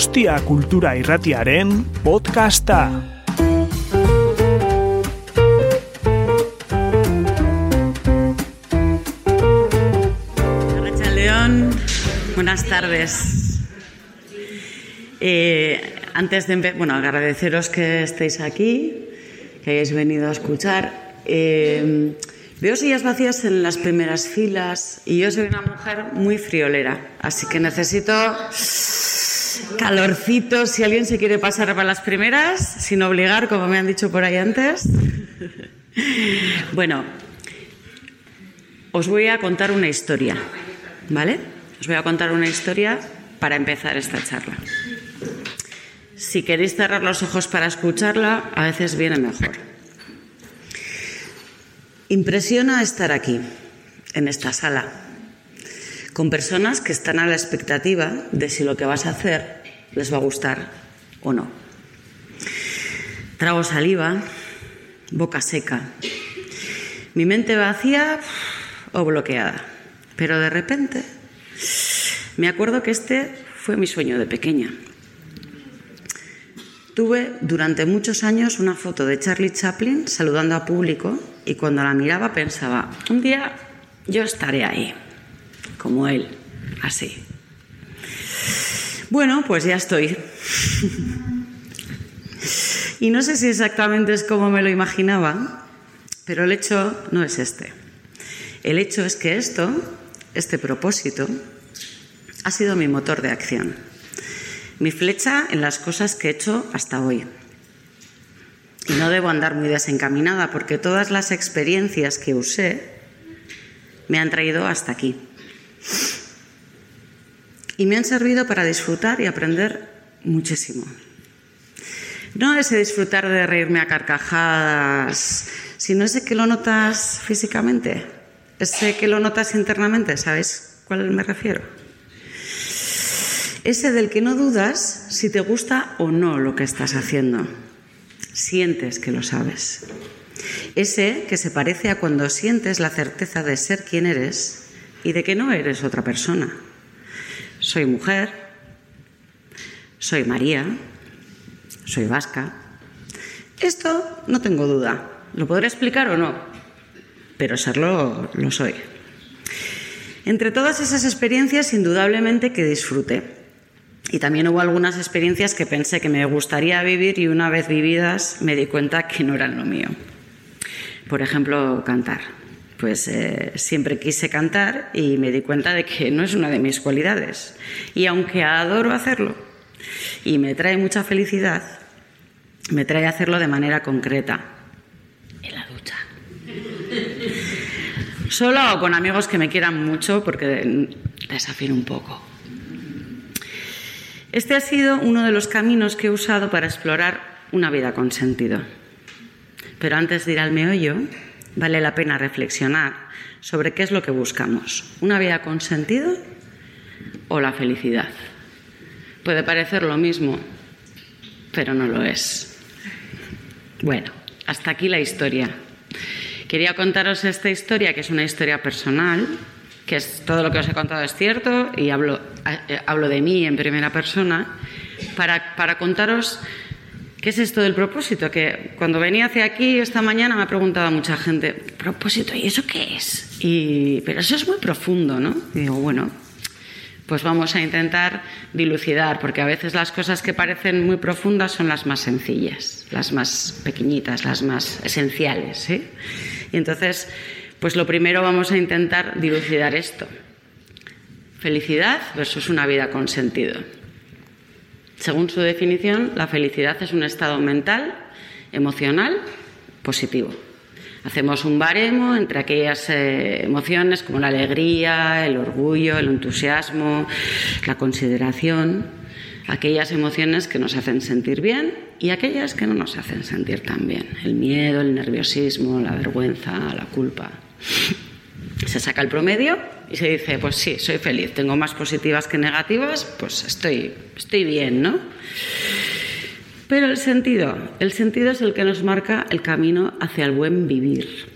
Donostia Kultura Irratiaren podcasta. León, buenas tardes. Eh, antes de empezar, bueno, agradeceros que estéis aquí, que hayáis venido a escuchar. Eh, veo sillas vacías en las primeras filas y yo soy una mujer muy friolera, así que necesito calorcito. Si alguien se quiere pasar para las primeras, sin obligar, como me han dicho por ahí antes. Bueno, os voy a contar una historia, ¿vale? Os voy a contar una historia para empezar esta charla. Si queréis cerrar los ojos para escucharla, a veces viene mejor. Impresiona estar aquí, en esta sala, con personas que están a la expectativa de si lo que vas a hacer les va a gustar o no. Trago saliva, boca seca, mi mente vacía o bloqueada, pero de repente me acuerdo que este fue mi sueño de pequeña. Tuve durante muchos años una foto de Charlie Chaplin saludando a público y cuando la miraba pensaba, un día yo estaré ahí, como él, así. Bueno, pues ya estoy. y no sé si exactamente es como me lo imaginaba, pero el hecho no es este. El hecho es que esto, este propósito, ha sido mi motor de acción mi flecha en las cosas que he hecho hasta hoy. Y no debo andar muy desencaminada porque todas las experiencias que usé me han traído hasta aquí. Y me han servido para disfrutar y aprender muchísimo. No ese disfrutar de reírme a carcajadas, sino ese que lo notas físicamente, ese que lo notas internamente, ¿sabes cuál me refiero? ese del que no dudas si te gusta o no lo que estás haciendo. Sientes que lo sabes. Ese que se parece a cuando sientes la certeza de ser quien eres y de que no eres otra persona. Soy mujer, soy María, soy vasca. Esto no tengo duda. ¿Lo podré explicar o no? Pero serlo lo soy. Entre todas esas experiencias, indudablemente que disfruté. Y también hubo algunas experiencias que pensé que me gustaría vivir y una vez vividas me di cuenta que no eran lo mío. Por ejemplo, cantar. Pues eh, siempre quise cantar y me di cuenta de que no es una de mis cualidades. Y aunque adoro hacerlo y me trae mucha felicidad, me trae hacerlo de manera concreta, en la ducha. Solo o con amigos que me quieran mucho porque desafío un poco. Este ha sido uno de los caminos que he usado para explorar una vida con sentido. Pero antes de ir al meollo, vale la pena reflexionar sobre qué es lo que buscamos. ¿Una vida con sentido o la felicidad? Puede parecer lo mismo, pero no lo es. Bueno, hasta aquí la historia. Quería contaros esta historia, que es una historia personal, que es todo lo que os he contado es cierto y hablo, eh, hablo de mí en primera persona, para, para contaros qué es esto del propósito, que cuando venía hacia aquí esta mañana me ha preguntado mucha gente, propósito, ¿y eso qué es? Y, pero eso es muy profundo, ¿no? Y digo, bueno, pues vamos a intentar dilucidar, porque a veces las cosas que parecen muy profundas son las más sencillas, las más pequeñitas, las más esenciales. ¿eh? Y entonces pues lo primero vamos a intentar dilucidar esto. Felicidad versus una vida con sentido. Según su definición, la felicidad es un estado mental, emocional, positivo. Hacemos un baremo entre aquellas eh, emociones como la alegría, el orgullo, el entusiasmo, la consideración, aquellas emociones que nos hacen sentir bien y aquellas que no nos hacen sentir tan bien. El miedo, el nerviosismo, la vergüenza, la culpa. Se saca el promedio y se dice, pues sí, soy feliz, tengo más positivas que negativas, pues estoy, estoy bien, ¿no? Pero el sentido, el sentido es el que nos marca el camino hacia el buen vivir.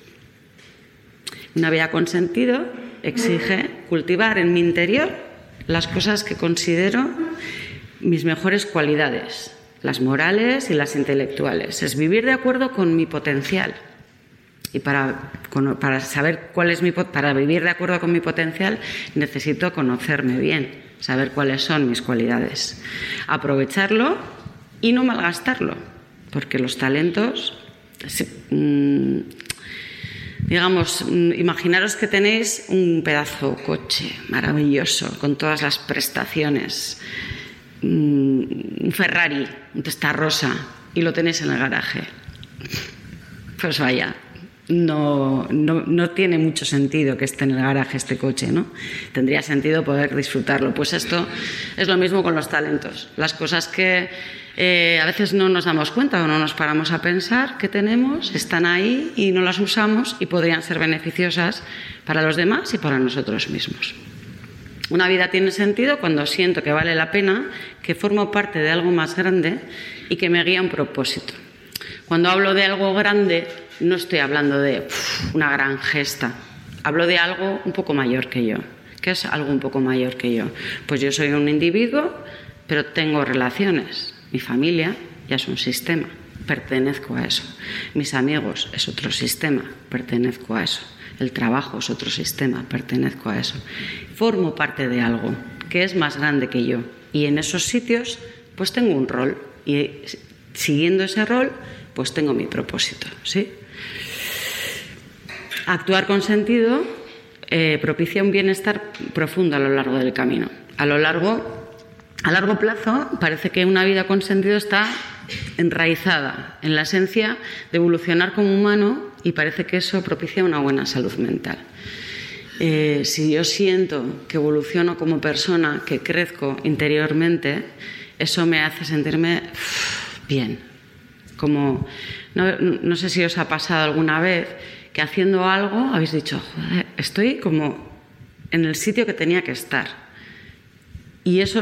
Una vida con sentido exige cultivar en mi interior las cosas que considero mis mejores cualidades, las morales y las intelectuales. Es vivir de acuerdo con mi potencial. Y para, para saber cuál es mi para vivir de acuerdo con mi potencial necesito conocerme bien, saber cuáles son mis cualidades, aprovecharlo y no malgastarlo, porque los talentos mm, digamos, mm, imaginaros que tenéis un pedazo coche maravilloso, con todas las prestaciones, mm, un Ferrari, un rosa, y lo tenéis en el garaje. Pues vaya, no, no, tiene mucho sentido que esté en el garaje este coche, ¿no? Tendría sentido poder disfrutarlo. Pues esto es lo mismo con los talentos. Las cosas que eh, a veces no nos damos cuenta o no nos paramos a pensar que tenemos, están ahí y no las usamos y podrían ser beneficiosas para los demás y para nosotros mismos. Una vida tiene sentido cuando siento que vale la pena, que formo parte de algo más grande y que me guía un propósito. Cuando hablo de algo grande, no estoy hablando de una gran gesta, hablo de algo un poco mayor que yo. ¿Qué es algo un poco mayor que yo? Pues yo soy un individuo, pero tengo relaciones. Mi familia ya es un sistema, pertenezco a eso. Mis amigos es otro sistema, pertenezco a eso. El trabajo es otro sistema, pertenezco a eso. Formo parte de algo que es más grande que yo. Y en esos sitios, pues tengo un rol. Y siguiendo ese rol, pues tengo mi propósito. ¿sí? Actuar con sentido eh, propicia un bienestar profundo a lo largo del camino. A lo largo, a largo plazo, parece que una vida con sentido está enraizada en la esencia de evolucionar como humano y parece que eso propicia una buena salud mental. Eh, si yo siento que evoluciono como persona, que crezco interiormente, eso me hace sentirme bien. Como, no, no sé si os ha pasado alguna vez que haciendo algo habéis dicho, joder, estoy como en el sitio que tenía que estar. Y eso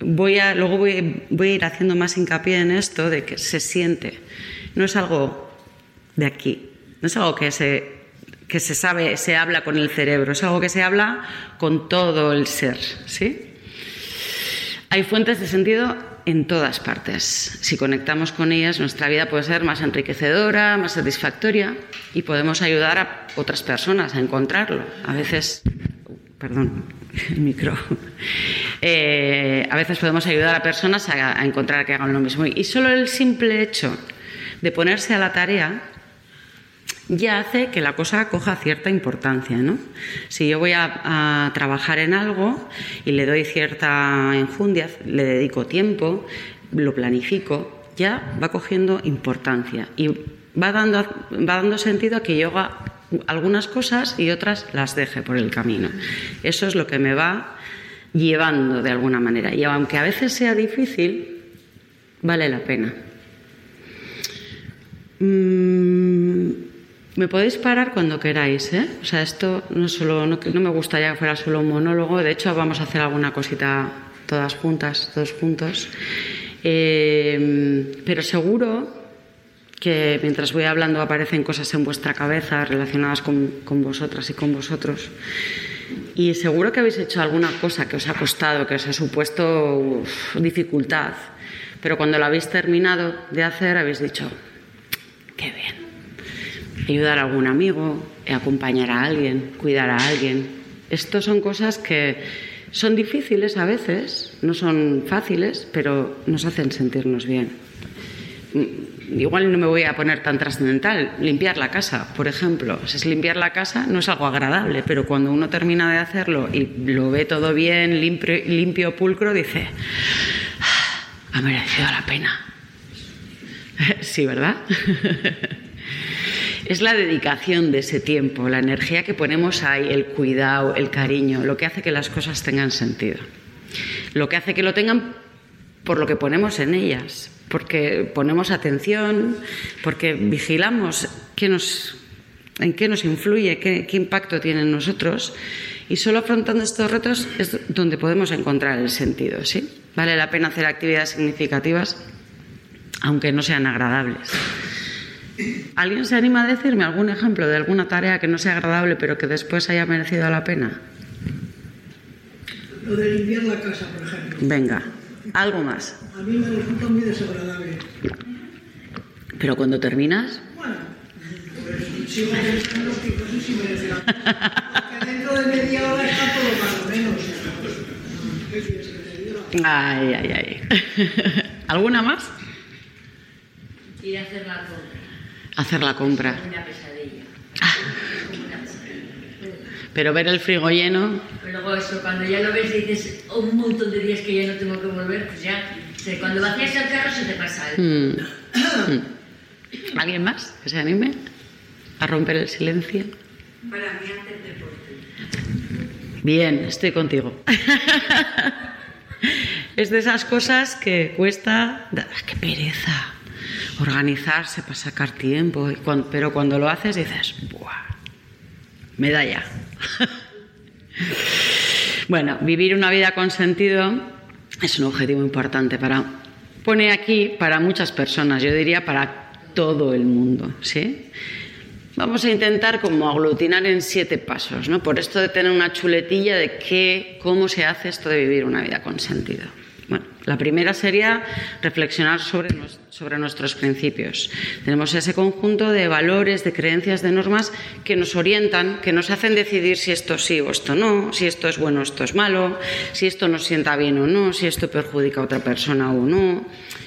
voy a, luego voy, voy, a ir haciendo más hincapié en esto de que se siente. No es algo de aquí, no es algo que se, que se sabe, se habla con el cerebro, es algo que se habla con todo el ser. ¿sí? Hay fuentes de sentido en todas partes. Si conectamos con ellas, nuestra vida puede ser más enriquecedora, más satisfactoria y podemos ayudar a otras personas a encontrarlo. A veces, perdón, el micro. Eh, a veces podemos ayudar a personas a, a encontrar que hagan lo mismo. Y solo el simple hecho de ponerse a la tarea ya hace que la cosa coja cierta importancia. ¿no? Si yo voy a, trabajar en algo y le doy cierta enjundia, le dedico tiempo, lo planifico, ya va cogiendo importancia y va dando, va dando sentido a que yo haga algunas cosas y otras las deje por el camino. Eso es lo que me va llevando de alguna manera. Y aunque a veces sea difícil, vale la pena. Mm, me podéis parar cuando queráis, ¿eh? O sea, esto no, solo, no, me gustaría que fuera solo un monólogo, de hecho vamos a hacer alguna cosita todas juntas, todos juntos. Eh, pero seguro que mientras voy hablando aparecen cosas en vuestra cabeza relacionadas con, vosotras y con vosotros. Y seguro que habéis hecho alguna cosa que os ha costado, que os ha supuesto dificultad, pero cuando lo habéis terminado de hacer habéis dicho, qué bien ayudar a algún amigo, acompañar a alguien, cuidar a alguien. Estas son cosas que son difíciles a veces, no son fáciles, pero nos hacen sentirnos bien. Mm, igual no me voy a poner tan trascendental, limpiar la casa, por ejemplo. es limpiar la casa no es algo agradable, pero cuando uno termina de hacerlo y lo ve todo bien, limpio, limpio pulcro, dice, ah, ha merecido la pena. sí, ¿verdad? es la dedicación de ese tiempo, la energía que ponemos ahí, el cuidado, el cariño, lo que hace que las cosas tengan sentido. Lo que hace que lo tengan por lo que ponemos en ellas, porque ponemos atención, porque vigilamos qué nos, en qué nos influye, qué, qué impacto tiene en nosotros. Y solo afrontando estos retos es donde podemos encontrar el sentido. ¿sí? Vale la pena hacer actividades significativas, aunque no sean agradables. ¿Alguien se anima a decirme algún ejemplo de alguna tarea que no sea agradable pero que después haya merecido la pena? Lo de limpiar la casa, por ejemplo. Venga. Algo más. A mí me resulta muy desagradable. Pero cuando terminas, Bueno, pues sigo pensando que no sé si merece la pena. Porque dentro de media hora está todo más o menos. ¿Qué quieres que te diga? ay, ay, ay. ¿Alguna más? Ir a hacer la compra. Hacer la compra. Una pesadilla. Una pesadilla. Pero ver el frigo lleno, Pero luego eso, cuando ya lo ves y dices "Oh, un montón de días que ya no tengo que volver, pues ya, se- cuando vacías el carro se te pasa algo. mm. ¿alguien más que se anime a romper el silencio? Para mí hacer deporte. Bien, estoy contigo. es de esas cosas que cuesta, ¡ah, qué pereza, organizarse para sacar tiempo, y cuan- pero cuando lo haces dices, ¡buah! Medalla. bueno, vivir una vida con sentido es un objetivo importante para, pone aquí para muchas personas, yo diría para todo el mundo, ¿sí? Vamos a intentar como aglutinar en siete pasos, ¿no? Por esto de tener una chuletilla de qué, cómo se hace esto de vivir una vida con sentido. Bueno, la primera sería reflexionar sobre, sobre nuestros principios. Tenemos ese conjunto de valores, de creencias, de normas que nos orientan, que nos hacen decidir si esto sí o esto no, si esto es bueno o esto es malo, si esto nos sienta bien o no, si esto perjudica a otra persona o no.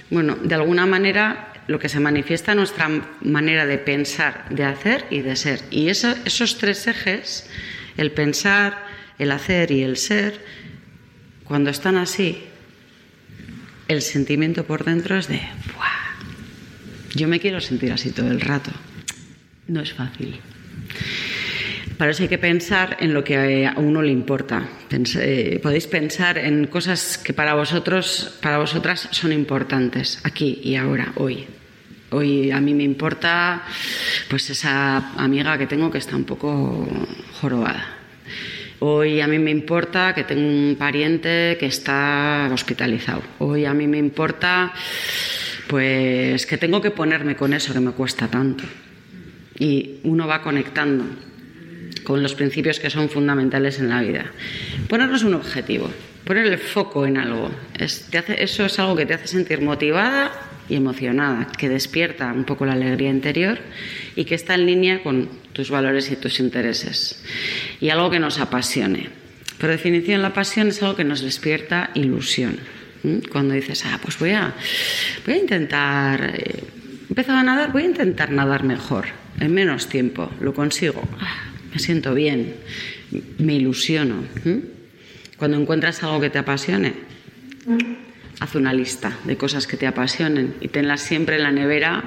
Bueno, de alguna manera lo que se manifiesta en nuestra manera de pensar, de hacer y de ser. Y eso- esos tres ejes, el pensar, el hacer y el ser, cuando están así, el sentimiento por dentro es de, ¡buah! Yo me quiero sentir así todo el rato. No es fácil. Para eso hay que pensar en lo que a uno le importa. Eh, podéis pensar en cosas que para vosotros, para vosotras son importantes, aquí y ahora, hoy. Hoy a mí me importa pues esa amiga que tengo que está un poco jorobada. Hoy a mí me importa que tengo un pariente que está hospitalizado. Hoy a mí me importa pues que tengo que ponerme con eso que me cuesta tanto. Y uno va conectando con los principios que son fundamentales en la vida. Ponernos un objetivo, poner el foco en algo. Eso es algo que te hace sentir motivada y emocionada, que despierta un poco la alegría interior y que está en línea con tus valores y tus intereses. Y algo que nos apasione. Por definición, la pasión es algo que nos despierta ilusión. Cuando dices, ah, pues voy a, voy a intentar, eh, he empezado a nadar, voy a intentar nadar mejor, en menos tiempo, lo consigo, Ah, me siento bien, me ilusiono. Cuando encuentras algo que te apasione, haz una lista de cosas que te apasionen y tenlas siempre en la nevera,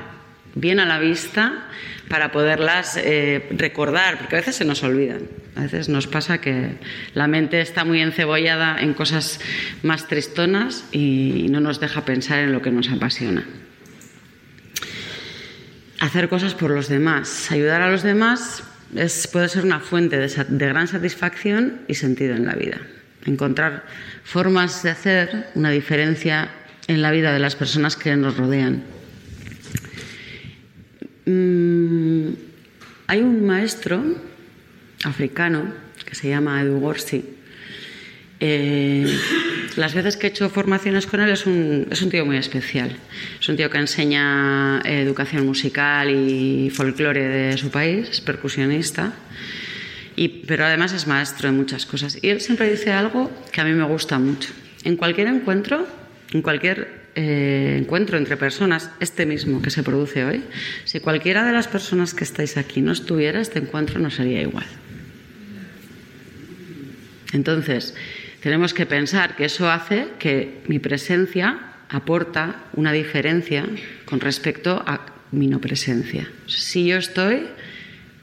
bien a la vista, para poderlas eh, recordar, porque a veces se nos olvidan. A veces nos pasa que la mente está muy encebollada en cosas más tristonas y no nos deja pensar en lo que nos apasiona. Hacer cosas por los demás, ayudar a los demás es, puede ser una fuente de, de gran satisfacción y sentido en la vida. Encontrar formas de hacer una diferencia en la vida de las personas que nos rodean. Mm, hay un maestro africano que se llama Edu Gorsi. Eh, las veces que he hecho formaciones con él es un, es un tío muy especial. Es un tío que enseña eh, educación musical y folclore de su país, es percusionista, y, pero además es maestro de muchas cosas. Y él siempre dice algo que a mí me gusta mucho. En cualquier encuentro, en cualquier eh, encuentro entre personas, este mismo que se produce hoy, si cualquiera de las personas que estáis aquí no estuviera, este encuentro no sería igual. Entonces, tenemos que pensar que eso hace que mi presencia aporta una diferencia con respecto a mi no presencia. Si yo estoy,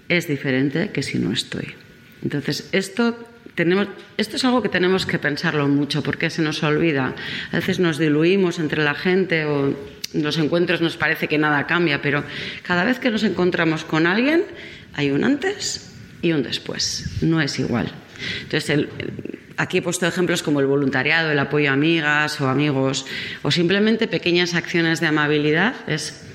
es diferente que si no estoy. Entonces, esto, tenemos, esto es algo que tenemos que pensarlo mucho porque se nos olvida. A veces nos diluimos entre la gente o en los encuentros nos parece que nada cambia, pero cada vez que nos encontramos con alguien hay un antes y un después. No es igual. Entonces, el, aquí he puesto ejemplos como el voluntariado, el apoyo a amigas o amigos, o simplemente pequeñas acciones de amabilidad. Es,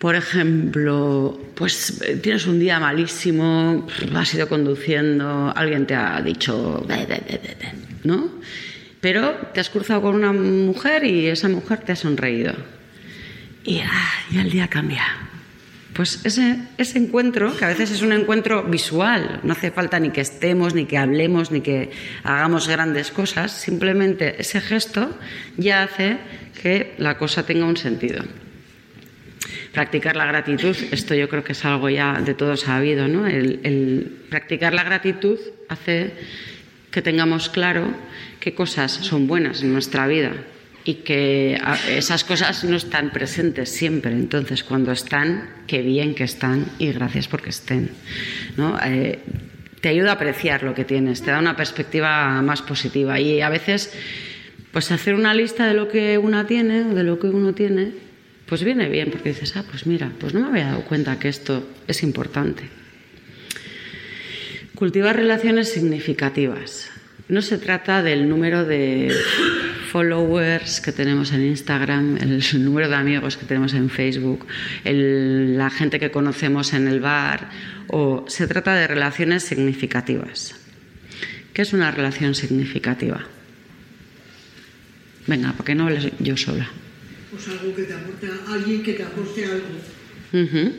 por ejemplo, pues eh, tienes un día malísimo, has ido conduciendo, alguien te ha dicho, ¿no? Pero te has cruzado con una mujer y esa mujer te ha sonreído. Y, ah, y el día cambia. Pues ese, ese encuentro, que a veces es un encuentro visual, no hace falta ni que estemos, ni que hablemos, ni que hagamos grandes cosas, simplemente ese gesto ya hace que la cosa tenga un sentido. Practicar la gratitud, esto yo creo que es algo ya de todos sabido, ¿no? El, practicar la gratitud hace que tengamos claro qué cosas son buenas en nuestra vida y que esas cosas no están presentes siempre. Entonces, cuando están, qué bien que están y gracias porque estén. ¿no? Eh, te ayuda a apreciar lo que tienes, te da una perspectiva más positiva y a veces, pues hacer una lista de lo que una tiene de lo que uno tiene, pues viene bien porque dices, ah, pues mira, pues no me había dado cuenta que esto es importante. Cultivar relaciones significativas. No se trata del número de followers que tenemos en Instagram, el número de amigos que tenemos en Facebook, la gente que conocemos en el bar, o se trata de relaciones significativas. ¿Qué es una relación significativa? Venga, ¿por qué no hables yo sola? Pues algo que te aporte, alguien que te aporte algo. Ujú.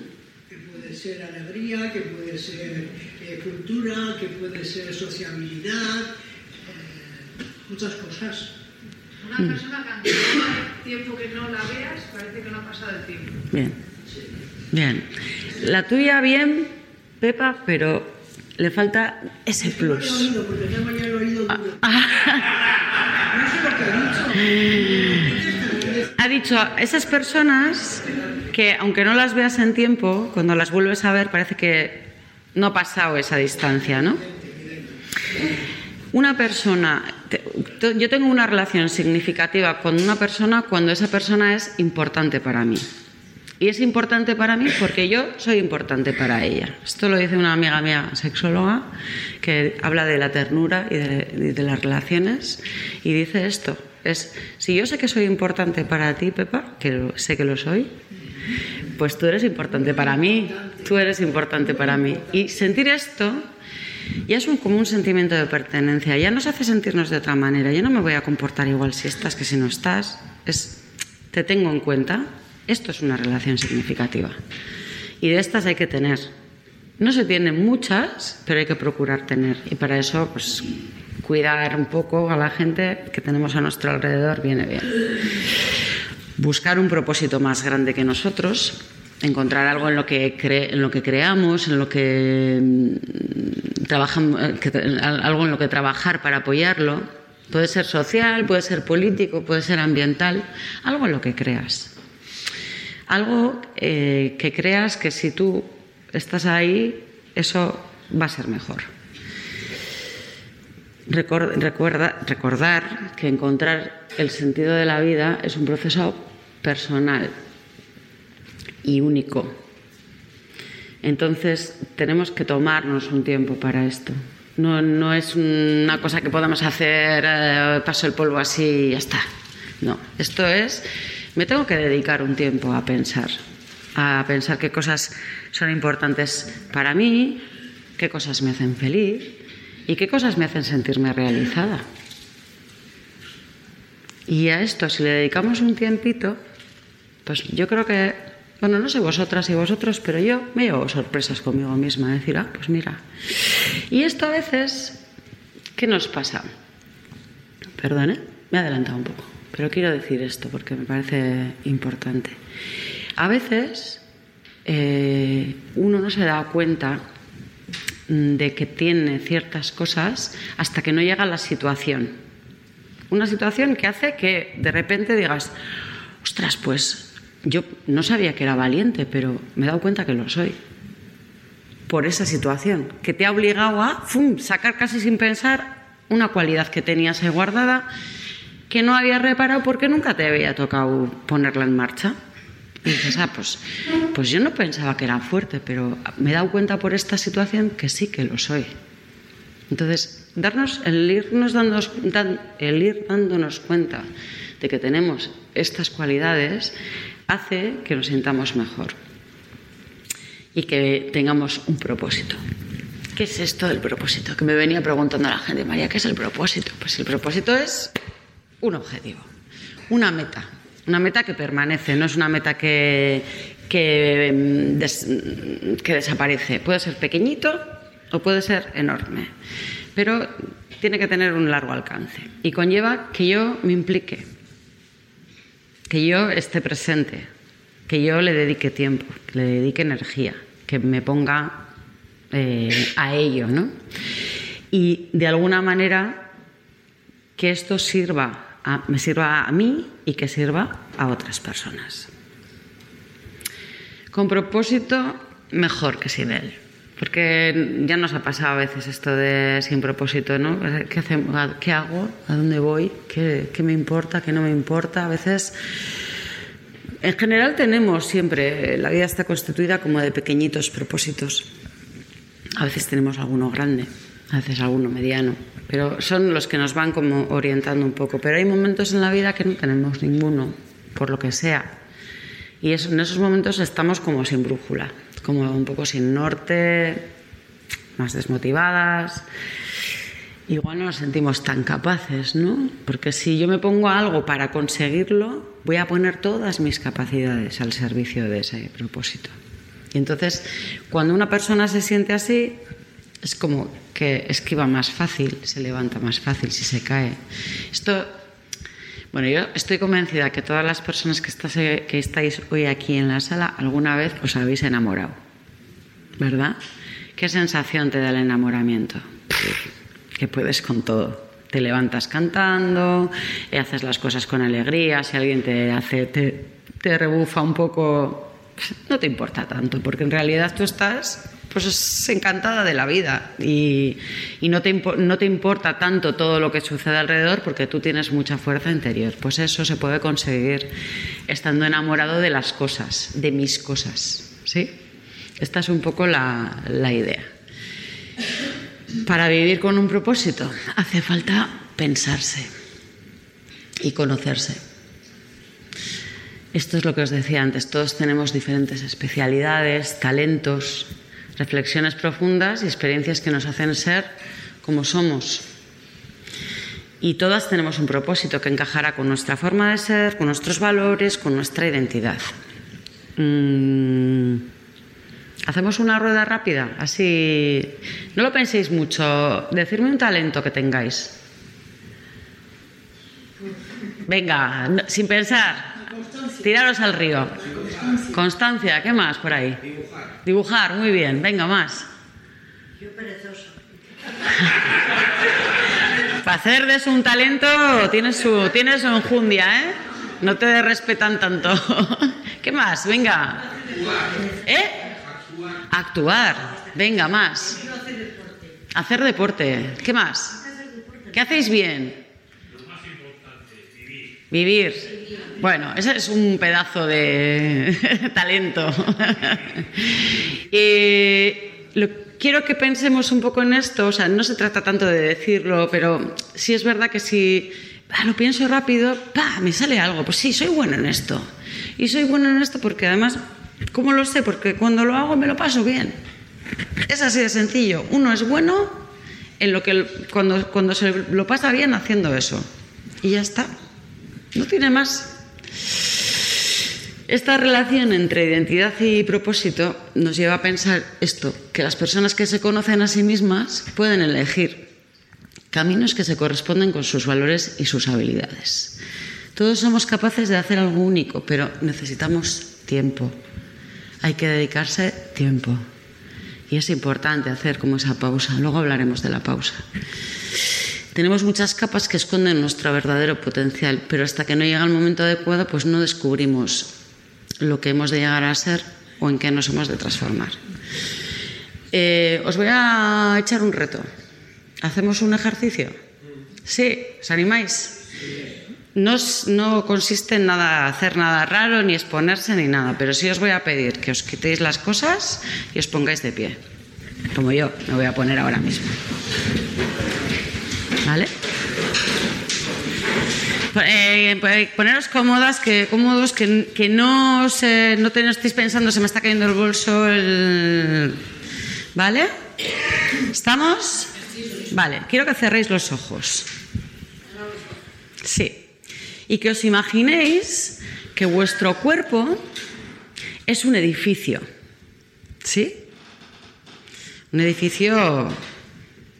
Que puede ser alegría, que puede ser eh, cultura, que puede ser sociabilidad, eh, muchas cosas. Una persona que aunque lleva tiempo que no la veas, parece que no ha pasado el tiempo. Bien. Bien. La tuya bien, Pepa, pero le falta ese Es que no lo he plus. oído, porque tengo ya el oído duro. No sé lo que ha dicho. Ha dicho esas personas que aunque no las veas en tiempo, cuando las vuelves a ver parece que no ha pasado esa distancia, ¿no? Una persona, yo tengo una relación significativa con una persona cuando esa persona es importante para mí. Y es importante para mí porque yo soy importante para ella. Esto lo dice una amiga mía sexóloga que habla de la ternura y de, y de las relaciones y dice esto, es si yo sé que soy importante para ti, Pepa, que sé que lo soy, pues tú eres importante para mí, tú eres importante para mí. Y sentir esto ya es un, como un sentimiento de pertenencia, ya nos hace sentirnos de otra manera. Yo no me voy a comportar igual si estás que si no estás. Es, te tengo en cuenta. Esto es una relación significativa. Y de estas hay que tener. No se tienen muchas, pero hay que procurar tener. Y para eso, pues, cuidar un poco a la gente que tenemos a nuestro alrededor viene bien buscar un propósito más grande que nosotros, encontrar algo en lo que, en lo que creamos, en lo que mm, trabajamos, eh, algo en lo que trabajar para apoyarlo. Puede ser social, puede ser político, puede ser ambiental, algo en lo que creas. Algo eh, que creas que si tú estás ahí, eso va a ser mejor. Recuerda- recordar que encontrar el sentido de la vida es un proceso personal y único. Entonces tenemos que tomarnos un tiempo para esto. No, no es una cosa que podamos hacer, eh, paso el polvo así y ya está. No, esto es, me tengo que dedicar un tiempo a pensar, a pensar qué cosas son importantes para mí, qué cosas me hacen feliz y qué cosas me hacen sentirme realizada. Y a esto, si le dedicamos un tiempito, pues yo creo que, bueno, no sé vosotras y vosotros, pero yo me llevo sorpresas conmigo misma, decir, ah, pues mira. Y esto a veces, ¿qué nos pasa? Perdone, me he adelantado un poco, pero quiero decir esto porque me parece importante. A veces eh, uno no se da cuenta de que tiene ciertas cosas hasta que no llega la situación. Una situación que hace que de repente digas, ostras, pues yo no sabía que era valiente, pero me he dado cuenta que lo soy. Por esa situación, que te ha obligado a sacar casi sin pensar una cualidad que tenías ahí guardada que no habías reparado porque nunca te había tocado ponerla en marcha. Y dices, ah, pues, pues yo no pensaba que era fuerte, pero me he dado cuenta por esta situación que sí que lo soy. Entonces, darnos, el, irnos dándonos, el ir dándonos cuenta de que tenemos estas cualidades hace que nos sintamos mejor y que tengamos un propósito. ¿Qué es esto del propósito? Que me venía preguntando la gente, María, ¿qué es el propósito? Pues el propósito es un objetivo, una meta, una meta que permanece, no es una meta que, des- que desaparece. Puede ser pequeñito o puede ser enorme, pero tiene que tener un largo alcance y conlleva que yo me implique, que yo esté presente, que yo le dedique tiempo, que le dedique energía, que me ponga eh, a ello, ¿no? Y de alguna manera que esto sirva me sirva a mí y que sirva a otras personas. Con propósito, mejor que sin él. Porque ya nos ha pasado a veces esto de sin propósito, ¿no? ¿Qué, hacemos? ¿A- ¿Qué hago? ¿A dónde voy? ¿Qué, qué me importa? ¿Qué no me importa? A veces, en general tenemos siempre, la vida está constituida como de pequeñitos propósitos. A veces tenemos alguno grande, a veces alguno mediano, pero son los que nos van como orientando un poco. Pero hay momentos en la vida que no tenemos ninguno, por lo que sea. Y en esos momentos estamos como sin brújula, como un poco sin norte, más desmotivadas. Igual no nos sentimos tan capaces, ¿no? Porque si yo me pongo a algo para conseguirlo, voy a poner todas mis capacidades al servicio de ese propósito. Y entonces, cuando una persona se siente así, es como que esquiva más fácil, se levanta más fácil si se cae. Esto, bueno, yo estoy convencida que todas las personas que, estáis hoy aquí en la sala alguna vez os habéis enamorado, ¿verdad? ¿Qué sensación te da el enamoramiento? Que puedes con todo. Te levantas cantando, eh, haces las cosas con alegría, si alguien te hace, te, rebufa un poco, no te importa tanto, porque en realidad tú estás pues es encantada de la vida y, no, te no te importa tanto todo lo que sucede alrededor porque tú tienes mucha fuerza interior. Pues eso se puede conseguir estando enamorado de las cosas, de mis cosas. ¿sí? Esta es un poco la, la idea. Para vivir con un propósito hace falta pensarse y conocerse. Esto es lo que os decía antes, todos tenemos diferentes especialidades, talentos, reflexiones profundas y experiencias que nos hacen ser como somos. Y todas tenemos un propósito que encajará con nuestra forma de ser, con nuestros valores, con nuestra identidad. Mm, Hacemos una rueda rápida, así. No lo penséis mucho. Decidme un talento que tengáis. Venga, sin pensar. Tiraros al río. Constancia, ¿qué más por ahí? Dibujar. Dibujar, muy bien. Venga, más. Yo perezoso. Para hacer de eso un talento tienes su, tienes su enjundia, ¿eh? No te respetan tanto. ¿Qué más? Venga. ¿Eh? Actuar. Venga, más. Hacer deporte. ¿Qué más? ¿Qué hacéis bien? Vivir. Bueno, ese es un pedazo de talento. Eh, lo- quiero que pensemos un poco en esto, o sea, no se trata tanto de decirlo, pero sí es verdad que si lo pienso rápido, me sale algo. Pues sí, soy bueno en esto. Y soy bueno en esto porque además, ¿cómo lo sé? Porque cuando lo hago me lo paso bien. Es así de sencillo. Uno es bueno en lo que cuando, cuando se lo pasa bien haciendo eso. Y ya está. No tiene más. Esta relación entre identidad y propósito nos lleva a pensar esto, que las personas que se conocen a sí mismas pueden elegir caminos que se corresponden con sus valores y sus habilidades. Todos somos capaces de hacer algo único, pero necesitamos tiempo. Hay que dedicarse tiempo. Y es importante hacer como esa pausa. Luego hablaremos de la pausa. Tenemos muchas capas que esconden nuestro verdadero potencial, pero hasta que no llega el momento adecuado, pues no descubrimos lo que hemos de llegar a ser o en qué nos hemos de transformar. Eh, os voy a echar un reto. ¿Hacemos un ejercicio? ¿Sí? ¿Os animáis? No, no consiste en nada, hacer nada raro, ni exponerse, ni nada, pero sí os voy a pedir que os quitéis las cosas y os pongáis de pie, como yo me voy a poner ahora mismo. ¿Vale? Eh, pues, poneros cómodas, que, cómodos, que, no, no te, estéis pensando, se me está cayendo el bolso, el... ¿vale? ¿Estamos? Vale, quiero que cerréis los ojos. Sí. y que os imaginéis que vuestro cuerpo es un edificio. ¿Sí? Un edificio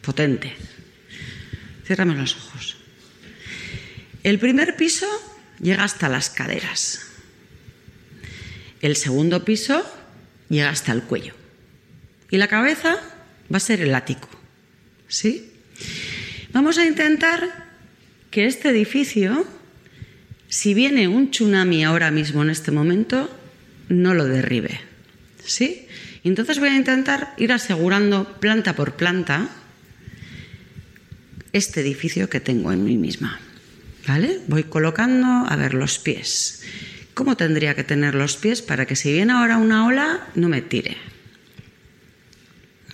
potente. Ciérrame los ojos. El primer piso llega hasta las caderas. El segundo piso llega hasta el cuello. Y la cabeza va a ser el ático. ¿Sí? Vamos a intentar que este edificio, si viene un tsunami ahora mismo en este momento, no lo derribe. ¿Sí? Entonces voy a intentar ir asegurando planta por planta este edificio que tengo en mí misma. ¿Vale? Voy colocando, a ver, los pies. ¿Cómo tendría que tener los pies para que si viene ahora una ola no me tire?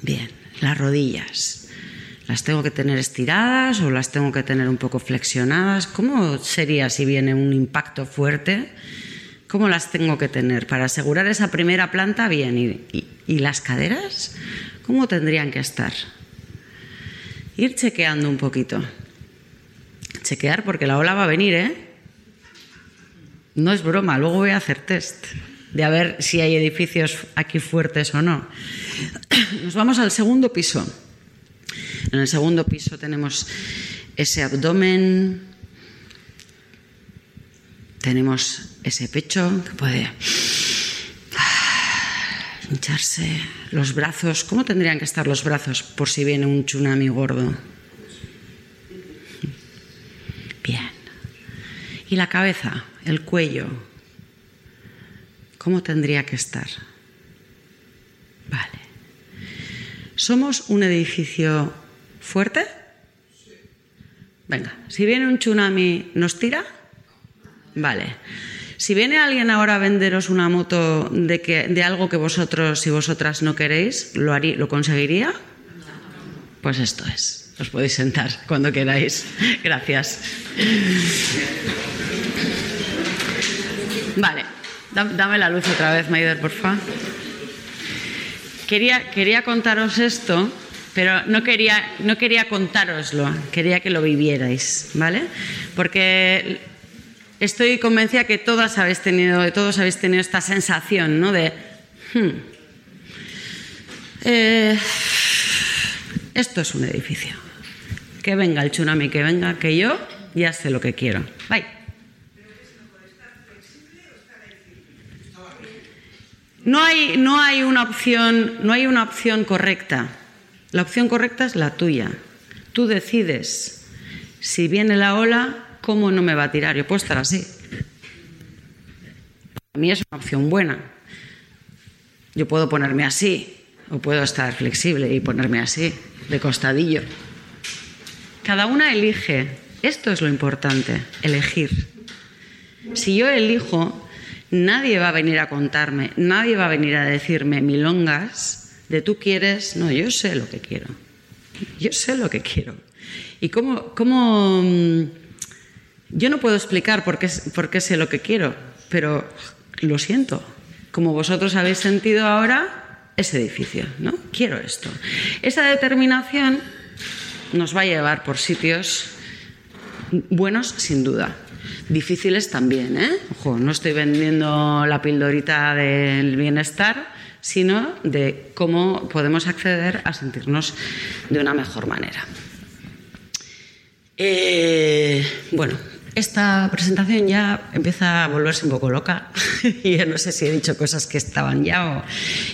Bien, las rodillas. ¿Las tengo que tener estiradas o las tengo que tener un poco flexionadas? ¿Cómo sería si viene un impacto fuerte? ¿Cómo las tengo que tener? Para asegurar esa primera planta, bien. ¿Y, y las caderas? ¿Cómo tendrían que estar? Ir chequeando un poquito. Chequear porque la ola va a venir, ¿eh? No es broma, luego voy a hacer test de a ver si hay edificios aquí fuertes o no. Nos vamos al segundo piso. En el segundo piso tenemos ese abdomen, tenemos ese pecho que puede hincharse, los brazos. ¿Cómo tendrían que estar los brazos por si viene un tsunami gordo? Bien. ¿Y la cabeza, el cuello? ¿Cómo tendría que estar? Vale. ¿Somos un edificio fuerte? Venga, si viene un tsunami, ¿nos tira? Vale. Si viene alguien ahora a venderos una moto de, que, de algo que vosotros y vosotras no queréis, ¿lo, ¿lo conseguiría? Pues esto es. Os podéis sentar cuando queráis. Gracias. Vale, dame la luz otra vez, Maider, por favor. Quería, quería contaros esto, pero no quería, no quería contároslo, quería que lo vivierais, ¿vale? Porque estoy convencida que todas habéis tenido, todos habéis tenido esta sensación, ¿no? De, hmm, eh, esto es un edificio. Que venga el tsunami, que venga, que yo ya sé lo que quiero. Bye. No hay, no hay una opción, no hay una opción correcta. La opción correcta es la tuya. Tú decides si viene la ola, cómo no me va a tirar. Yo puedo estar así. A mí es una opción buena. Yo puedo ponerme así o puedo estar flexible y ponerme así, de costadillo. Cada una elige. Esto es lo importante, elegir. Si yo elijo, nadie va a venir a contarme, nadie va a venir a decirme milongas de tú quieres, no, yo sé lo que quiero. Yo sé lo que quiero. Y cómo, cómo yo no puedo explicar por qué, sé lo que quiero, pero lo siento. Como vosotros habéis sentido ahora, ese edificio, ¿no? Quiero esto. Esa determinación nos va a llevar por sitios buenos, sin duda. Difíciles también, ¿eh? Ojo, no estoy vendiendo la pildorita del bienestar, sino de cómo podemos acceder a sentirnos de una mejor manera. Eh, bueno, esta presentación ya empieza a volverse un poco loca y ya no sé si he dicho cosas que estaban ya o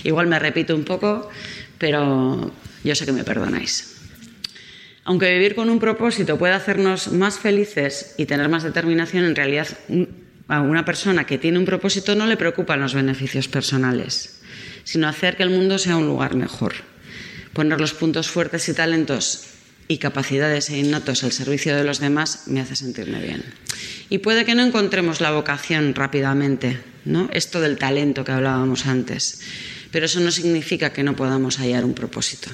igual me repito un poco, pero yo sé que me perdonáis. Aunque vivir con un propósito puede hacernos más felices y tener más determinación, en realidad a una persona que tiene un propósito no le preocupan los beneficios personales, sino hacer que el mundo sea un lugar mejor, poner los puntos fuertes y talentos y capacidades e innatos al servicio de los demás me hace sentirme bien. Y puede que no encontremos la vocación rápidamente, ¿no? Esto del talento que hablábamos antes, pero eso no significa que no podamos hallar un propósito.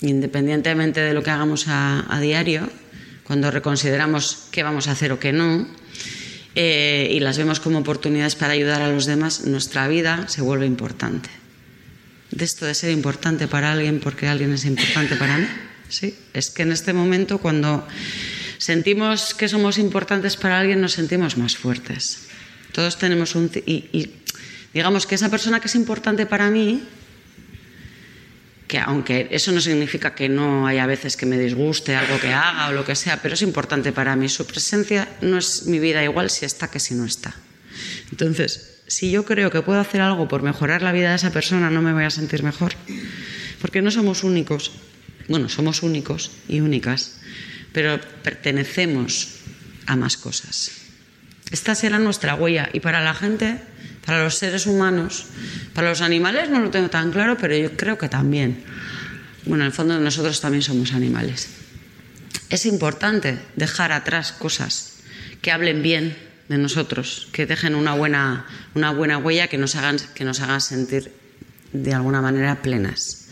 Independientemente de lo que hagamos a, diario, cuando reconsideramos qué vamos a hacer o qué no, eh, y las vemos como oportunidades para ayudar a los demás, nuestra vida se vuelve importante. De esto de ser importante para alguien porque alguien es importante para mí. Es que en este momento, cuando sentimos que somos importantes para alguien, nos sentimos más fuertes. Todos tenemos un... Y, y digamos que esa persona que es importante para mí, que aunque eso no significa que no haya veces que me disguste algo que haga o lo que sea, pero es importante para mí. Su presencia no es mi vida igual si está que si no está. Entonces, si yo creo que puedo hacer algo por mejorar la vida de esa persona, no me voy a sentir mejor. Porque no somos únicos. Bueno, somos únicos y únicas, pero pertenecemos a más cosas. Esta será nuestra huella y para la gente, para los seres humanos, para los animales no lo tengo tan claro, pero yo creo que también. Bueno, en el fondo nosotros también somos animales. Es importante dejar atrás cosas que hablen bien de nosotros, que dejen una buena, una buena huella que nos, hagan, que nos hagan sentir de alguna manera plenas.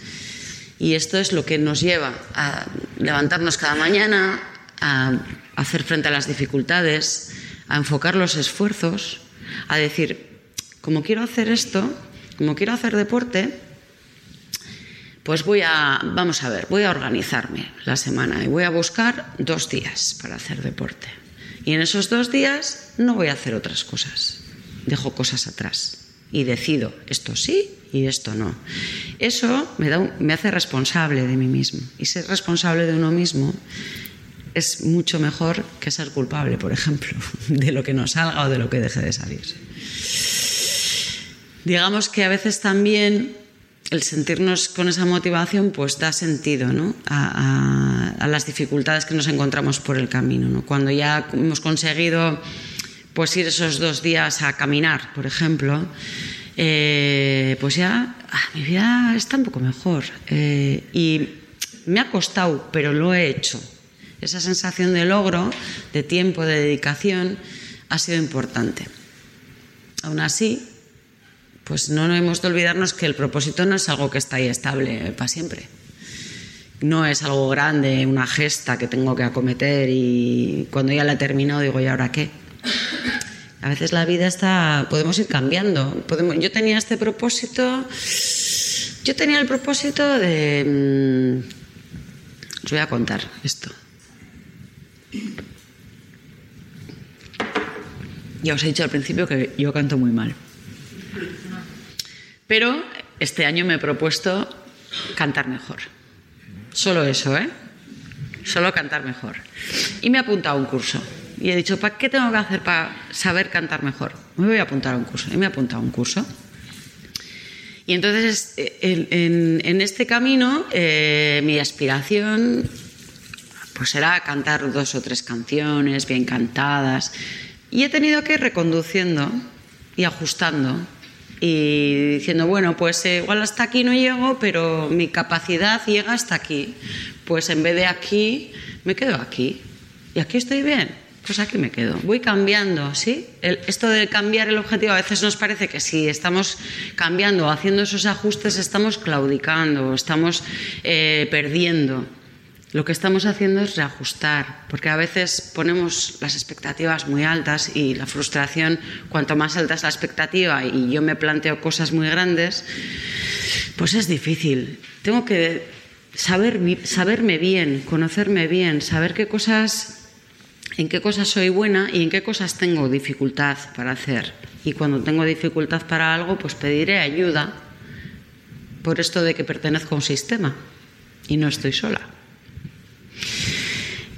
Y esto es lo que nos lleva a levantarnos cada mañana, a hacer frente a las dificultades, a enfocar los esfuerzos, a decir, como quiero hacer esto, como quiero hacer deporte, pues voy a, vamos a ver, voy a organizarme la semana y voy a buscar dos días para hacer deporte. Y en esos dos días no voy a hacer otras cosas, dejo cosas atrás y decido esto sí y esto no. Eso me, da, me hace responsable de mí mismo. Y ser responsable de uno mismo es mucho mejor que ser culpable, por ejemplo, de lo que no salga o de lo que deje de salir. Digamos que a veces también el sentirnos con esa motivación pues da sentido ¿no? a, las dificultades que nos encontramos por el camino. ¿no? Cuando ya hemos conseguido pues ir esos dos días a caminar, por ejemplo, eh, pues ya ah, mi vida está un poco mejor. Eh, y me ha costado, pero lo he hecho. Esa sensación de logro, de tiempo, de dedicación, ha sido importante. Aún así, pues no hemos de olvidarnos que el propósito no es algo que está ahí estable para siempre. No es algo grande, una gesta que tengo que acometer y cuando ya la he terminado digo, ¿y ahora qué? A veces la vida está, podemos ir cambiando. Yo tenía este propósito, yo tenía el propósito de... Mmm, os voy a contar esto. Ya os he dicho al principio que yo canto muy mal. Pero este año me he propuesto cantar mejor. Solo eso, ¿eh? Solo cantar mejor. Y me he apuntado a un curso. Y he dicho, ¿para qué tengo que hacer para saber cantar mejor? Me voy a apuntar a un curso. Y me he apuntado a un curso. Y entonces, en, en, en este camino, eh, mi aspiración pues era cantar dos o tres canciones bien cantadas. Y he tenido que ir reconduciendo y ajustando y diciendo, bueno, pues eh, igual hasta aquí no llego, pero mi capacidad llega hasta aquí. Pues en vez de aquí, me quedo aquí. Y aquí estoy bien pues aquí me quedo. Voy cambiando, ¿sí? El, esto de cambiar el objetivo, a veces nos parece que si estamos cambiando haciendo esos ajustes, estamos claudicando, estamos eh, perdiendo. Lo que estamos haciendo es reajustar, porque a veces ponemos las expectativas muy altas y la frustración, cuanto más alta es la expectativa y yo me planteo cosas muy grandes, pues es difícil. Tengo que saber, saberme bien, conocerme bien, saber qué cosas en qué cosas soy buena y en qué cosas tengo dificultad para hacer. Y cuando tengo dificultad para algo, pues pediré ayuda por esto de que pertenezco a un sistema y no estoy sola.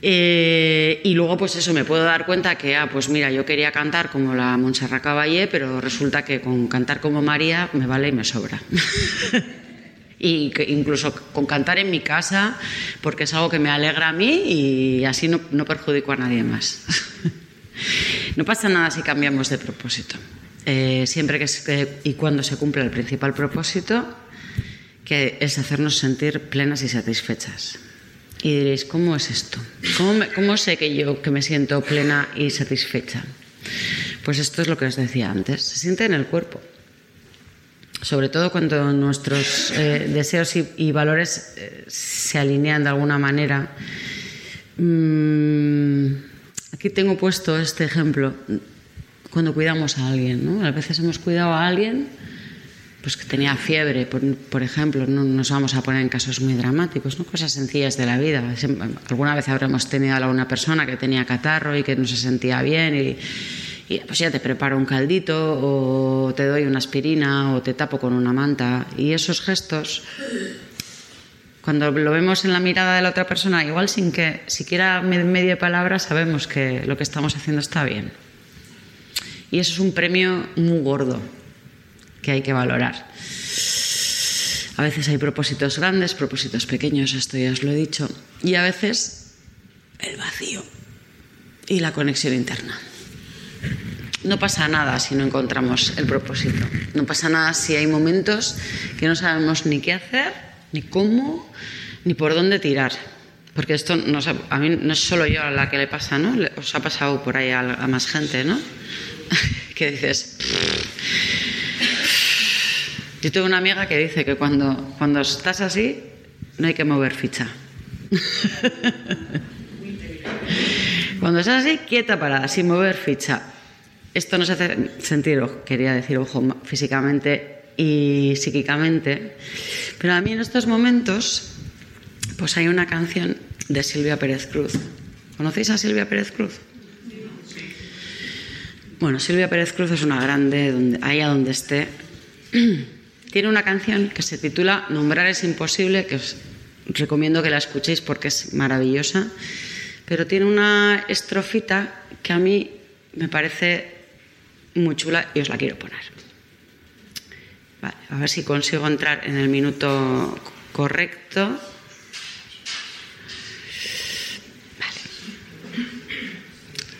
Eh, y luego, pues eso, me puedo dar cuenta que, ah, pues mira, yo quería cantar como la Montserrat Caballé, pero resulta que con cantar como María me vale y me sobra. y que incluso con cantar en mi casa, porque es algo que me alegra a mí y así no, no perjudico a nadie más. no pasa nada si cambiamos de propósito. Eh, siempre que, se, y cuando se cumple el principal propósito, que es hacernos sentir plenas y satisfechas. Y diréis, ¿cómo es esto? ¿Cómo, me, ¿Cómo, sé que yo que me siento plena y satisfecha? Pues esto es lo que os decía antes, se siente en el cuerpo sobre todo cuando nuestros eh, deseos y, valores eh, se alinean de alguna manera. Mm, aquí tengo puesto este ejemplo, cuando cuidamos a alguien. ¿no? A veces hemos cuidado a alguien pues que tenía fiebre, por, por ejemplo, no nos vamos a poner en casos muy dramáticos, ¿no? cosas sencillas de la vida. Alguna vez habremos tenido a una persona que tenía catarro y que no se sentía bien y, pues ya te preparo un caldito o te doy una aspirina o te tapo con una manta. Y esos gestos, cuando lo vemos en la mirada de la otra persona, igual sin que siquiera me- medio palabra, sabemos que lo que estamos haciendo está bien. Y eso es un premio muy gordo que hay que valorar. A veces hay propósitos grandes, propósitos pequeños, esto ya os lo he dicho, y a veces el vacío y la conexión interna. No pasa nada si no encontramos el propósito. No pasa nada si hay momentos que no sabemos ni qué hacer, ni cómo, ni por dónde tirar. Porque esto no, a mí no es solo yo a la que le pasa, ¿no? Os ha pasado por ahí a, a más gente, ¿no? que dices, yo tengo una amiga que dice que cuando, cuando estás así no hay que mover ficha. cuando estás así, quieta parada, sin mover ficha. Esto nos hace sentir, quería decir, ojo, físicamente y psíquicamente. Pero a mí en estos momentos, pues hay una canción de Silvia Pérez Cruz. ¿Conocéis a Silvia Pérez Cruz? Bueno, Silvia Pérez Cruz es una grande, donde, allá donde esté. Tiene una canción que se titula Nombrar es imposible, que os recomiendo que la escuchéis porque es maravillosa. Pero tiene una estrofita que a mí me parece muy chula y os la quiero poner. Vale, a ver si consigo entrar en el minuto correcto.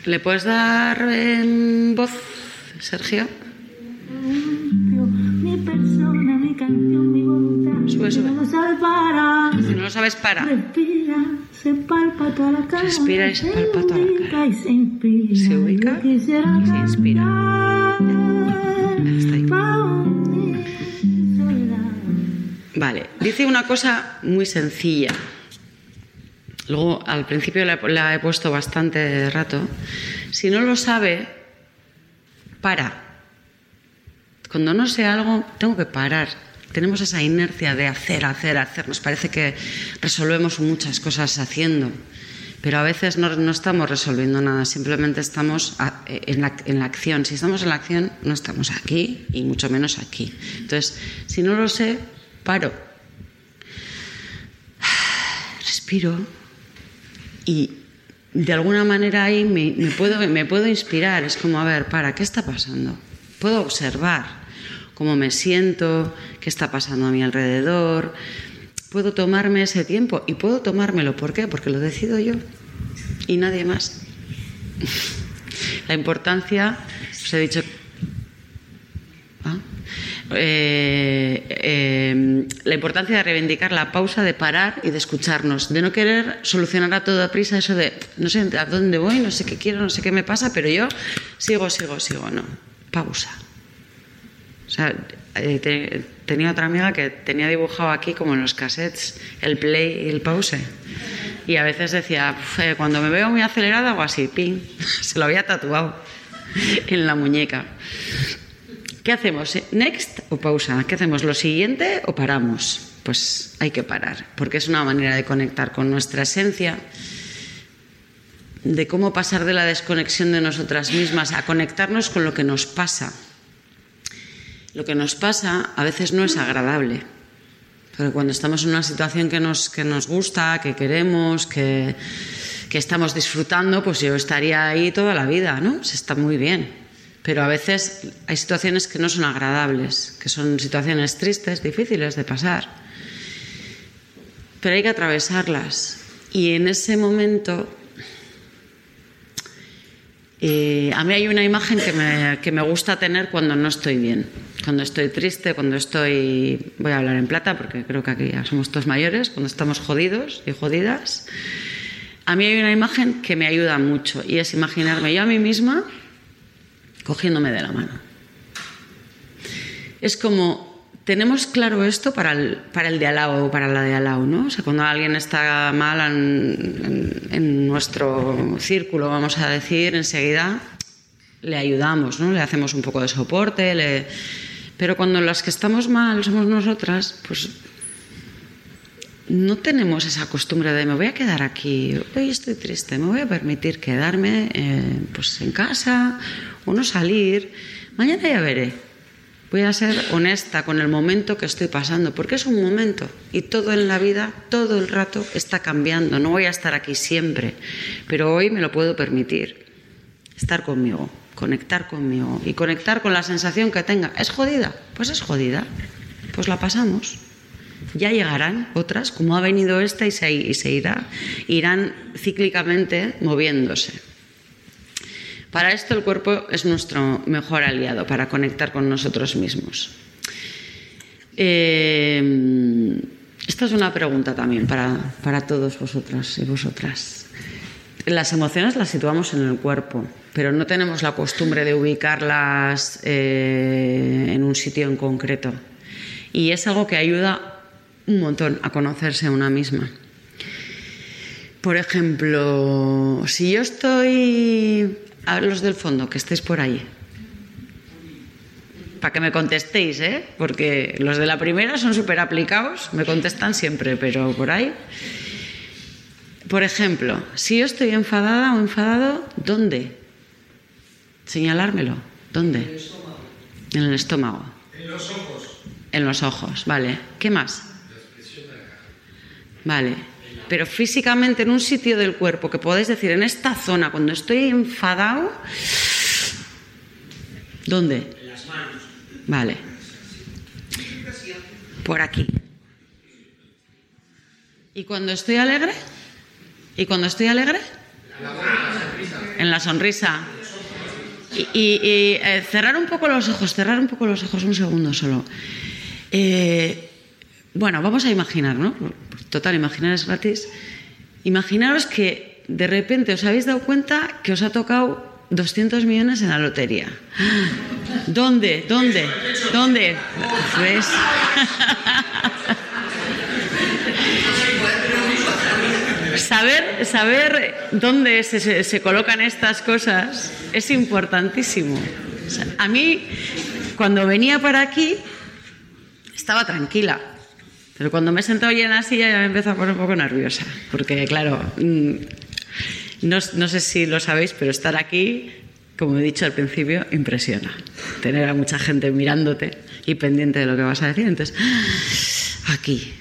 ¿Le puedes dar en voz, Sergio? Mi persona, mi canción, mi voluntad. Sube, sube. No sabe parar. Si no lo sabes, para. Respira, se palpa toda la cara. Respira y se palpa toda la cara. Y se inspira. Se ubica y se inspira. Está ahí. Vale, dice una cosa muy sencilla. Luego, al principio la, la he puesto bastante rato. Si no lo sabe, para. Cuando no sé algo, tengo que parar. Tenemos esa inercia de hacer, hacer, hacer. Nos parece que resolvemos muchas cosas haciendo, pero a veces no, no estamos resolviendo nada, simplemente estamos a- en la, en la acción. Si estamos en la acción, no estamos aquí y mucho menos aquí. Entonces, si no lo sé, paro. Respiro y de alguna manera ahí me puedo, me puedo inspirar. Es como, a ver, para, ¿qué está pasando? Puedo observar cómo me siento, qué está pasando a mi alrededor. Puedo tomarme ese tiempo y puedo tomármelo. ¿Por qué? Porque lo decido yo y nadie más. La importancia, os he dicho Ah. Eh, eh, la importancia de reivindicar la pausa, de parar y de escucharnos, de no querer solucionar a toda prisa eso de no sé a dónde voy, no sé qué quiero, no sé qué me pasa, pero yo sigo, sigo, sigo, no. Pausa. O sea, eh, te- tenía otra amiga que tenía dibujado aquí como en los cassettes el play y el pause. Y a veces decía, "Uf, eh, cuando me veo muy acelerada hago así, ping, se lo había tatuado en la muñeca. ¿Qué hacemos? ¿Next o pausa? ¿Qué hacemos? ¿Lo siguiente o paramos? Pues hay que parar, porque es una manera de conectar con nuestra esencia, de cómo pasar de la desconexión de nosotras mismas a conectarnos con lo que nos pasa. Lo que nos pasa a veces no es agradable, pero cuando estamos en una situación que nos, que nos gusta, que queremos, que, que estamos disfrutando, pues yo estaría ahí toda la vida, ¿no? Se está muy bien. Pero a veces hay situaciones que no son agradables, que son situaciones tristes, difíciles de pasar. Pero hay que atravesarlas. Y en ese momento, eh, a mí hay una imagen que me, que me gusta tener cuando no estoy bien. Cuando estoy triste, cuando estoy. Voy a hablar en plata porque creo que aquí ya somos todos mayores, cuando estamos jodidos y jodidas. A mí hay una imagen que me ayuda mucho y es imaginarme yo a mí misma cogiéndome de la mano. Es como, tenemos claro esto para el, para el de al lado o para la de al lado, ¿no? Cuando alguien está mal en, nuestro círculo, vamos a decir, enseguida le ayudamos, ¿no? Le hacemos un poco de soporte. Pero cuando las que estamos mal somos nosotras, pues no tenemos esa costumbre de me voy a quedar aquí, hoy estoy triste, me voy a permitir quedarme eh, pues en casa o no salir, mañana ya veré. Voy a ser honesta con el momento que estoy pasando, porque es un momento y todo en la vida, todo el rato está cambiando. No voy a estar aquí siempre, pero hoy me lo puedo permitir. Estar conmigo, conectar conmigo y conectar con la sensación que tenga. ¿Es jodida? Pues es jodida. Pues la pasamos. Ya llegarán otras, como ha venido esta y se, irá, irán cíclicamente moviéndose. Para esto el cuerpo es nuestro mejor aliado para conectar con nosotros mismos. Eh, esta es una pregunta también para, para todos vosotros y vosotras. Las emociones las situamos en el cuerpo, pero no tenemos la costumbre de ubicarlas eh, en un sitio en concreto. Y es algo que ayuda un montón a conocerse a una misma. Por ejemplo, si yo estoy a ver los del fondo, que estéis por ahí. Para que me contestéis, ¿eh? Porque los de la primera son súper aplicados, me contestan siempre, pero por ahí. Por ejemplo, si yo estoy enfadada o enfadado, ¿dónde? Señalármelo. ¿Dónde? En el estómago. En los ojos. En los ojos, vale. ¿Qué más? Vale. Pero físicamente en un sitio del cuerpo que podéis decir, en esta zona, cuando estoy enfadado, ¿dónde? En las manos. Vale. Por aquí. ¿Y cuando estoy alegre? ¿Y cuando estoy alegre? En la sonrisa. Y, y- y, eh, cerrar un poco los ojos, cerrar un poco los ojos, un segundo solo. Eh, bueno, vamos a imaginar, ¿no? Total, imaginar es gratis. Imaginaros que de repente os habéis dado cuenta que os ha tocado 200 millones en la lotería. ¿Dónde? ¿Dónde? ¿Dónde? ¿Ves? Saber, saber dónde se, se- colocan estas cosas es importantísimo. A mí, cuando venía para aquí, estaba tranquila. Pero cuando me he sentado ya en la silla ya me empezó a poner un poco nerviosa. Porque, claro, mm, no, no sé si lo sabéis, pero estar aquí, como he dicho al principio, impresiona. Tener a mucha gente mirándote y pendiente de lo que vas a decir. Entonces, aquí,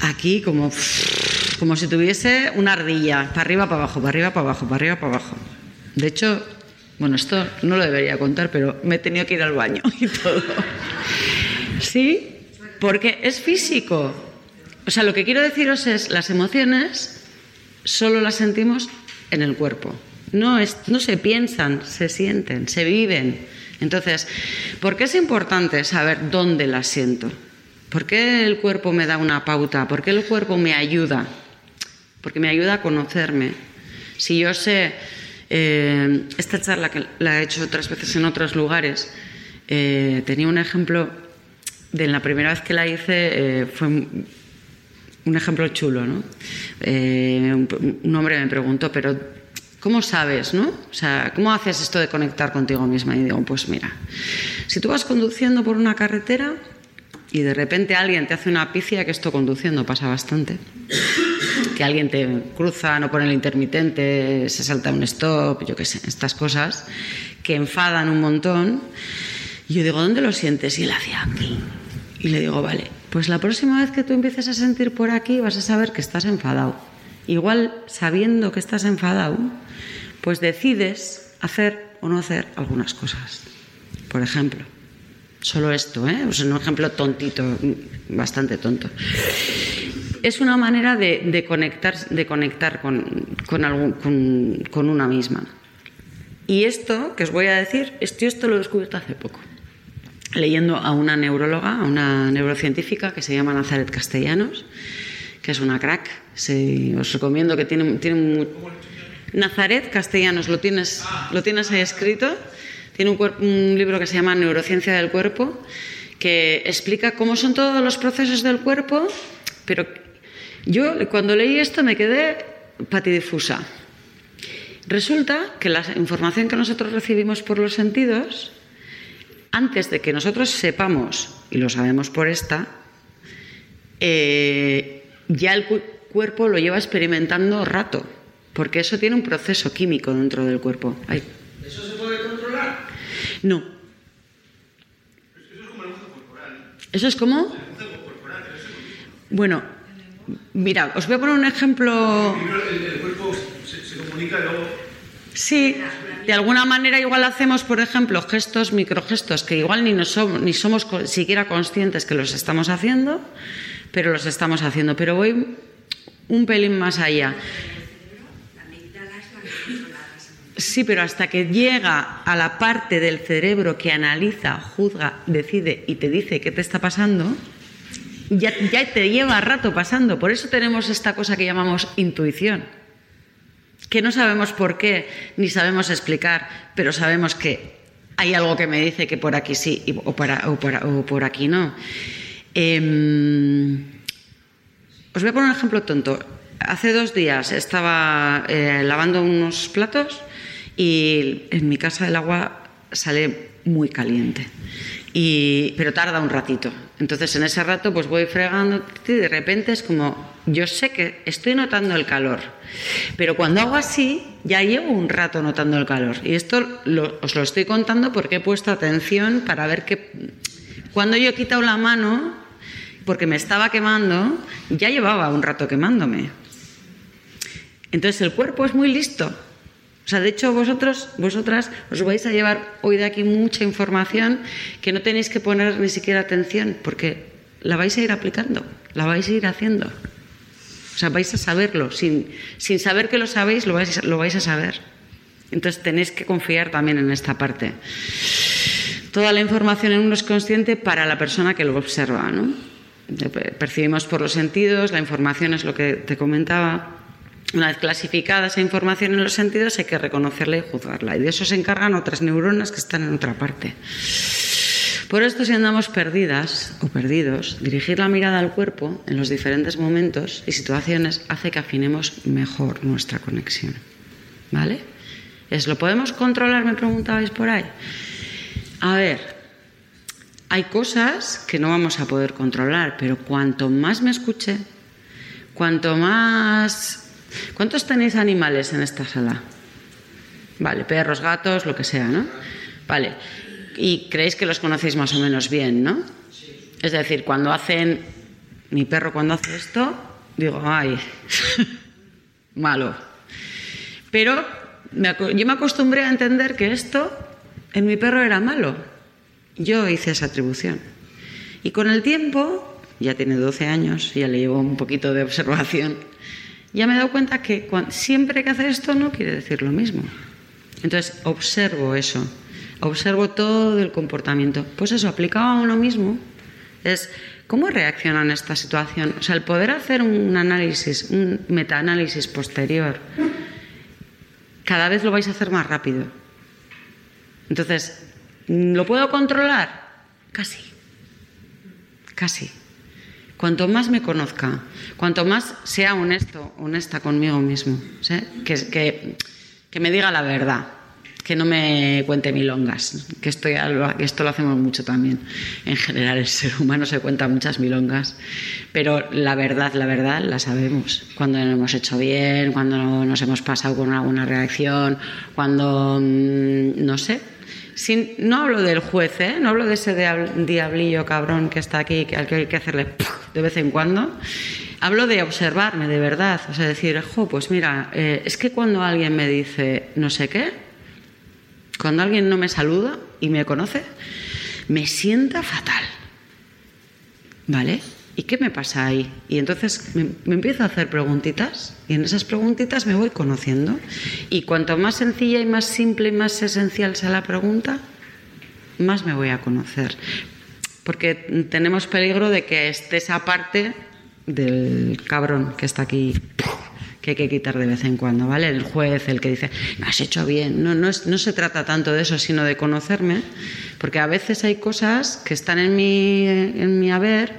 aquí como, como si tuviese una ardilla, para arriba, para abajo, para arriba, para abajo, para arriba, para abajo. De hecho, bueno, esto no lo debería contar, pero me he tenido que ir al baño y todo. ¿Sí? Porque es físico. O sea, lo que quiero deciros es, las emociones solo las sentimos en el cuerpo. No, es, no se piensan, se sienten, se viven. Entonces, ¿por qué es importante saber dónde las siento? ¿Por qué el cuerpo me da una pauta? ¿Por qué el cuerpo me ayuda? Porque me ayuda a conocerme. Si yo sé, eh, esta charla que la he hecho otras veces en otros lugares, eh, tenía un ejemplo de la primera vez que la hice, eh, fue un ejemplo chulo, ¿no? Eh, un hombre me preguntó, pero ¿cómo sabes, no? O sea, ¿cómo haces esto de conectar contigo misma? Y digo, pues mira, si tú vas conduciendo por una carretera y de repente alguien te hace una picia, que esto conduciendo pasa bastante, que alguien te cruza, no pone el intermitente, se salta un stop, yo qué sé, estas cosas que enfadan un montón. Y yo digo, ¿dónde lo sientes? Y él hacía aquí. Y le digo, vale, pues la próxima vez que tú empieces a sentir por aquí vas a saber que estás enfadado. Igual sabiendo que estás enfadado, pues decides hacer o no hacer algunas cosas. Por ejemplo, solo esto, ¿eh? Sea, un ejemplo tontito, bastante tonto. Es una manera de, de conectar, de conectar con, con, algún- con- con una misma. Y esto que os voy a decir, esto, esto lo he descubierto hace poco leyendo a una neuróloga, a una neurocientífica que se llama Nazaret Castellanos, que es una crack. Os recomiendo que tiene, tiene mu- Nazaret Castellanos, ¿lo tienes, ¿lo tienes ahí escrito? Tiene un, un libro que se llama Neurociencia del Cuerpo, que explica cómo son todos los procesos del cuerpo, pero yo cuando leí esto me quedé patidifusa. Resulta que la información que nosotros recibimos por los sentidos antes de que nosotros sepamos, y lo sabemos por esta, eh, ya el cu- cuerpo lo lleva experimentando rato, porque eso tiene un proceso químico dentro del cuerpo. Ay, ¿Eso se puede controlar? no. ¿Eso es como? Bueno, mira, os voy a poner un ejemplo. El, el cuerpo se, se comunica y luego... Sí, de alguna manera igual hacemos, por ejemplo, gestos, microgestos, que igual ni, nos somos, ni somos siquiera conscientes que los estamos haciendo, pero los estamos haciendo. Pero voy un pelín más allá. Sí, pero hasta que llega a la parte del cerebro que analiza, juzga, decide y te dice qué te está pasando, ya, ya te lleva rato pasando. Por eso tenemos esta cosa que llamamos intuición que no sabemos por qué ni sabemos explicar, pero sabemos que hay algo que me dice que por aquí sí o, para- o para- o por aquí no. Em, os voy a poner un ejemplo tonto. Hace dos días estaba eh, lavando unos platos y en mi casa el agua sale muy caliente, y, pero tarda un ratito. Entonces en ese rato pues voy fregando y de repente es como, yo sé que estoy notando el calor, pero cuando hago así ya llevo un rato notando el calor. Y esto lo- os lo estoy contando porque he puesto atención para ver que cuando yo he quitado la mano, porque me estaba quemando, ya llevaba un rato quemándome. Entonces el cuerpo es muy listo. O sea, de hecho vosotros, vosotras os vais a llevar hoy de aquí mucha información que no tenéis que poner ni siquiera atención porque la vais a ir aplicando, la vais a ir haciendo. O sea, vais a saberlo. Sin, sin saber que lo sabéis, lo vais, lo vais a saber. Entonces tenéis que confiar también en esta parte. Toda la información en uno es consciente para la persona que lo observa, ¿no? Percibimos por los sentidos, la información es lo que te comentaba. Una vez clasificada esa información en los sentidos, hay que reconocerla y juzgarla. Y de eso se encargan otras neuronas que están en otra parte. Por esto, si andamos perdidas o perdidos, dirigir la mirada al cuerpo en los diferentes momentos y situaciones hace que afinemos mejor nuestra conexión. ¿Vale? ¿Es lo podemos controlar? Me preguntabais por ahí. A ver, hay cosas que no vamos a poder controlar, pero cuanto más me escuche, cuanto más... ¿Cuántos tenéis animales en esta sala? Vale, perros, gatos, lo que sea, ¿no? Vale. Y creéis que los conocéis más o menos bien, ¿no? Es decir, cuando hacen... Mi perro cuando hace esto, digo, ay, malo. Pero yo me acostumbré a entender que esto en mi perro era malo. Yo hice esa atribución. Y con el tiempo, ya tiene 12 años, ya le llevo un poquito de observación, ya me he dado cuenta que siempre que hace esto no quiere decir lo mismo. Entonces, observo eso, observo todo el comportamiento. Pues eso, aplicado a uno mismo, es cómo reacciona en esta situación. O sea, el poder hacer un análisis, un metaanálisis posterior, cada vez lo vais a hacer más rápido. Entonces, ¿lo puedo controlar? Casi. Casi. Cuanto más me conozca, cuanto más sea honesto, honesta conmigo mismo, ¿sí? que, que, que me diga la verdad, que no me cuente milongas, que que esto lo hacemos mucho también. En general, el ser humano se cuenta muchas milongas, pero la verdad, la verdad, la sabemos. Cuando lo hemos hecho bien, cuando no- nos hemos pasado con alguna reacción, cuando, mm, no sé, sin- no hablo del juez, ¿eh? no hablo de ese diab- diablillo cabrón que está aquí, al que hay que hacerle de vez en cuando. Hablo de observarme de verdad, o sea, decir, jo, pues mira, eh, es que cuando alguien me dice no sé qué, cuando alguien no me saluda y me conoce, me sienta fatal. ¿Vale? ¿Y qué me pasa ahí? Y entonces me, empiezo a hacer preguntitas y en esas preguntitas me voy conociendo. Y cuanto más sencilla y más simple y más esencial sea la pregunta, más me voy a conocer. Porque tenemos peligro de que esté esa parte del cabrón que está aquí que hay que quitar de vez en cuando, ¿vale? El juez, el que dice, no has hecho bien. No, no, es- no se trata tanto de eso, sino de conocerme, porque a veces hay cosas que están en mi, en mi haber,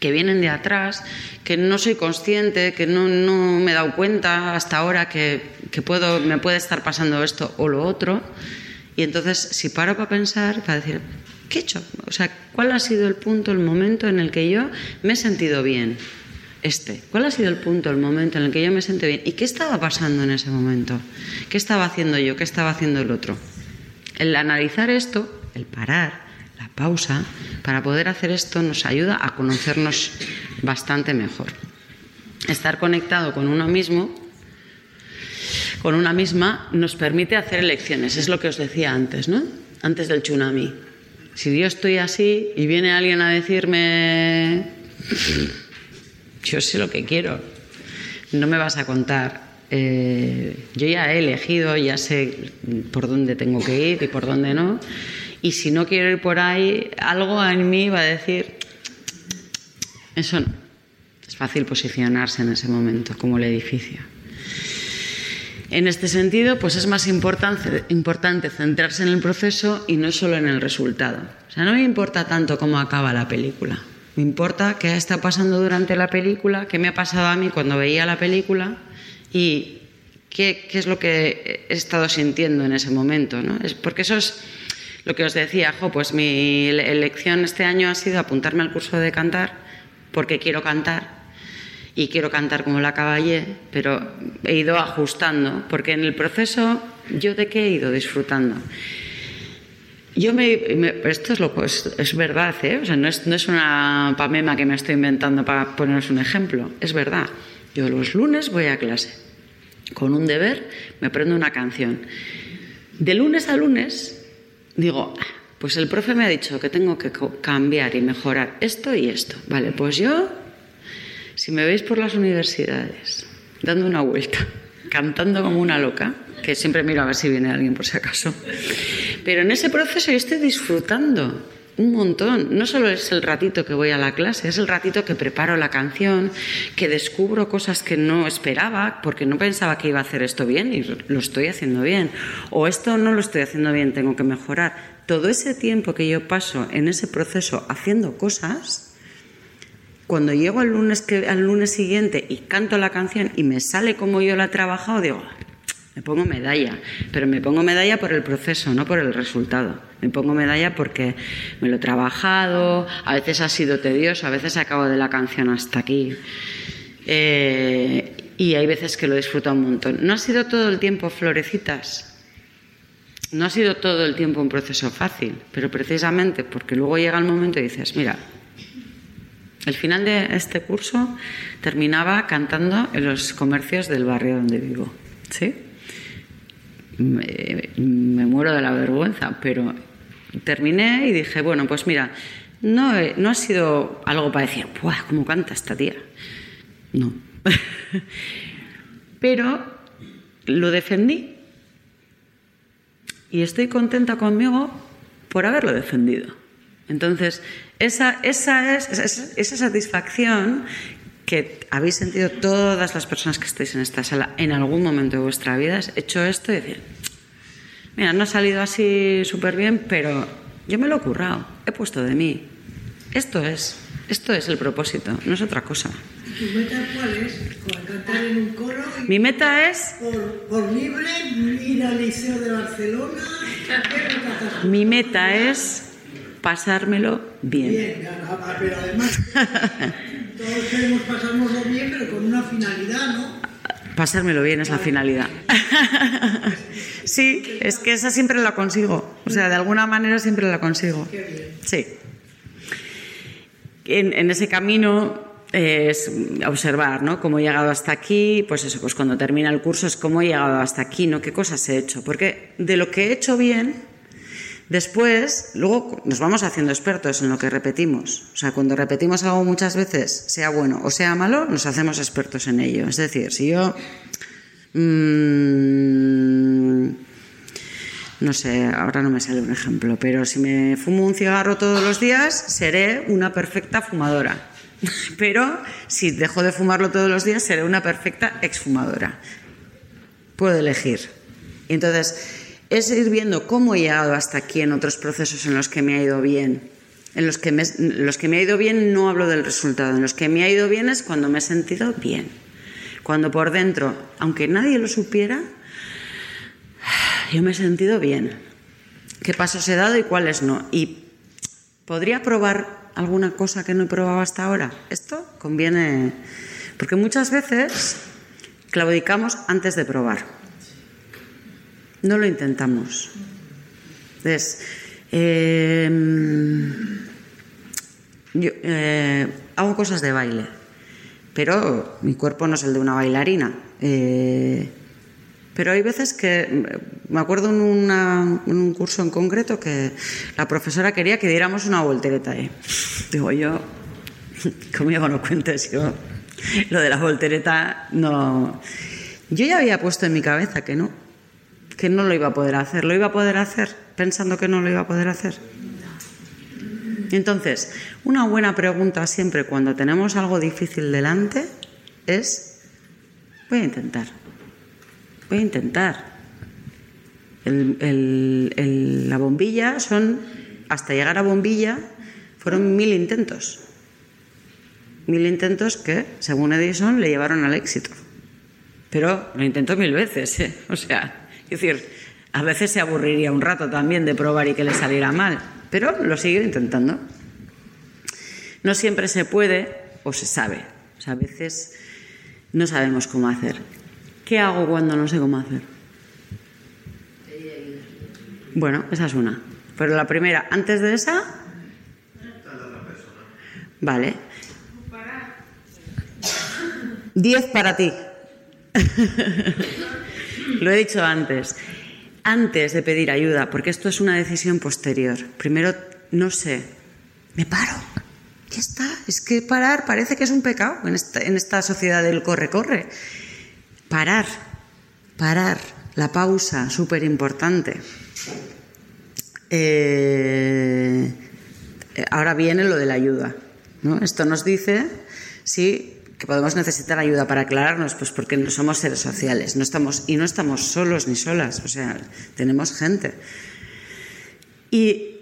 que vienen de atrás, que no soy consciente, que no, no me he dado cuenta hasta ahora que, que puedo, me puede estar pasando esto o lo otro. Y entonces, si paro para pensar, para decir, ¿qué he hecho? O sea, ¿cuál ha sido el punto, el momento en el que yo me he sentido bien? Este. ¿Cuál ha sido el punto, el momento en el que yo me siento bien? ¿Y qué estaba pasando en ese momento? ¿Qué estaba haciendo yo? ¿Qué estaba haciendo el otro? El analizar esto, el parar, la pausa, para poder hacer esto nos ayuda a conocernos bastante mejor. Estar conectado con uno mismo, con una misma, nos permite hacer elecciones. Es lo que os decía antes, ¿no? Antes del tsunami. Si yo estoy así y viene alguien a decirme, yo sé lo que quiero, no me vas a contar. Eh, yo ya he elegido, ya sé por dónde tengo que ir y por dónde no. Y si no quiero ir por ahí, algo en mí va a decir, eso no. Es fácil posicionarse en ese momento, como el edificio. En este sentido, pues es más importante, importante centrarse en el proceso y no solo en el resultado. O sea, no me importa tanto cómo acaba la película. Me importa qué está pasando durante la película, qué me ha pasado a mí cuando veía la película y qué, es lo que he estado sintiendo en ese momento. ¿no? Es porque eso es lo que os decía, jo, pues mi elección este año ha sido apuntarme al curso de cantar porque quiero cantar y quiero cantar como la caballé, pero he ido ajustando, porque en el proceso yo de qué he ido disfrutando. Yo me, esto es, lo, es, es verdad, ¿eh? o sea, no no es una pamema que me estoy inventando para poneros un ejemplo, es verdad. Yo los lunes voy a clase, con un deber me aprendo una canción. De lunes a lunes digo, "Ah, pues el profe me ha dicho que tengo que cambiar y mejorar esto y esto. Vale, pues yo si me veis por las universidades dando una vuelta, cantando como una loca, que siempre miro a ver si viene alguien por si acaso, pero en ese proceso yo estoy disfrutando un montón. No solo es el ratito que voy a la clase, es el ratito que preparo la canción, que descubro cosas que no esperaba porque no pensaba que iba a hacer esto bien y lo estoy haciendo bien. O esto no lo estoy haciendo bien, tengo que mejorar. Todo ese tiempo que yo paso en ese proceso haciendo cosas, cuando llego al lunes, que, al lunes siguiente y canto la canción y me sale como yo la he trabajado, digo, me pongo medalla, pero me pongo medalla por el proceso, no por el resultado. Me pongo medalla porque me lo he trabajado, a veces ha sido tedioso, a veces acabo de la canción hasta aquí. Eh, y hay veces que lo disfruto un montón. No ha sido todo el tiempo florecitas, no ha sido todo el tiempo un proceso fácil, pero precisamente porque luego llega el momento y dices, mira, el final de este curso terminaba cantando en los comercios del barrio donde vivo. ¿Sí? Me, muero de la vergüenza, pero terminé y dije, bueno, pues mira, no, no ha sido algo para decir, ¡buah, cómo canta esta tía! No. pero lo defendí y estoy contenta conmigo por haberlo defendido. Entonces, esa, esa es esa, esa satisfacción que habéis sentido todas las personas que estáis en esta sala en algún momento de vuestra vida, hecho esto y decir, mira, no ha salido así súper bien, pero yo me lo he currado, he puesto de mí. Esto es, esto es el propósito, no es otra cosa. ¿Tu meta cuál es? Cantar en un coro y Mi meta es, por, por libre ir al Liceo de Barcelona. ¿Qué meta te has mi meta es pasármelo bien. Bien, ah, pero además todos queremos pasárnoslo bien, pero con una finalidad, ¿no? Pasármelo bien es la finalidad. sí, es que esa siempre la consigo. O sea, de alguna manera siempre la consigo. Sí. En, en ese camino eh, es observar, ¿no? Cómo he llegado hasta aquí, pues eso, pues cuando termina el curso es cómo he llegado hasta aquí, ¿no? ¿Qué cosas he hecho? Porque de lo que he hecho bien, después, luego nos vamos haciendo expertos en lo que repetimos. O sea, cuando repetimos algo muchas veces, sea bueno o sea malo, nos hacemos expertos en ello. Es decir, si yo... mm, no sé, ahora no me sale un ejemplo, pero si me fumo un cigarro todos los días, seré una perfecta fumadora. Pero si dejo de fumarlo todos los días, seré una perfecta exfumadora. Puedo elegir. Y entonces, es ir viendo cómo he llegado hasta aquí en otros procesos en los que me ha ido bien. En los que me, los que me ha ido bien no hablo del resultado, en los que me ha ido bien es cuando me he sentido bien. Cuando por dentro, aunque nadie lo supiera, yo me he sentido bien. qué pasos he dado y cuáles no. Y podría probar alguna cosa que no he probado hasta ahora. Esto conviene, porque muchas veces claudicamos antes de probar. No lo intentamos. Entonces, eh, yo eh, hago cosas de baile, pero mi cuerpo no es el de una bailarina. Eh, pero hay veces que, me acuerdo en un curso en concreto que la profesora quería que diéramos una voltereta. ¿eh? Digo yo, conmigo no cuentes, yo lo de la voltereta no... Yo ya había puesto en mi cabeza que no, que no lo iba a poder hacer. ¿Lo iba a poder hacer pensando que no lo iba a poder hacer? Entonces, una buena pregunta siempre cuando tenemos algo difícil delante es, voy a intentar, voy a intentar. El- la bombilla son, hasta llegar a bombilla, fueron mil intentos. Mil intentos que, según Edison, le llevaron al éxito. Pero lo intentó mil veces, ¿eh? O sea, es decir, a veces se aburriría un rato también de probar y que le saliera mal, pero lo siguió intentando. No siempre se puede o se sabe. O sea, a veces no sabemos cómo hacer. ¿Qué hago cuando no sé cómo hacer? Bueno, esa es una. Pero la primera, antes de esa. Vale. Diez para ti. Lo he dicho antes. Antes de pedir ayuda, porque esto es una decisión posterior. Primero, no sé, me paro. Ya está. Es que parar parece que es un pecado en esta, sociedad del corre-corre. Parar, parar, la pausa, súper importante. Eh, ahora viene lo de la ayuda. ¿no? Esto nos dice sí, que podemos necesitar ayuda para aclararnos, pues porque no somos seres sociales, no estamos, y no estamos solos ni solas, o sea, tenemos gente. Y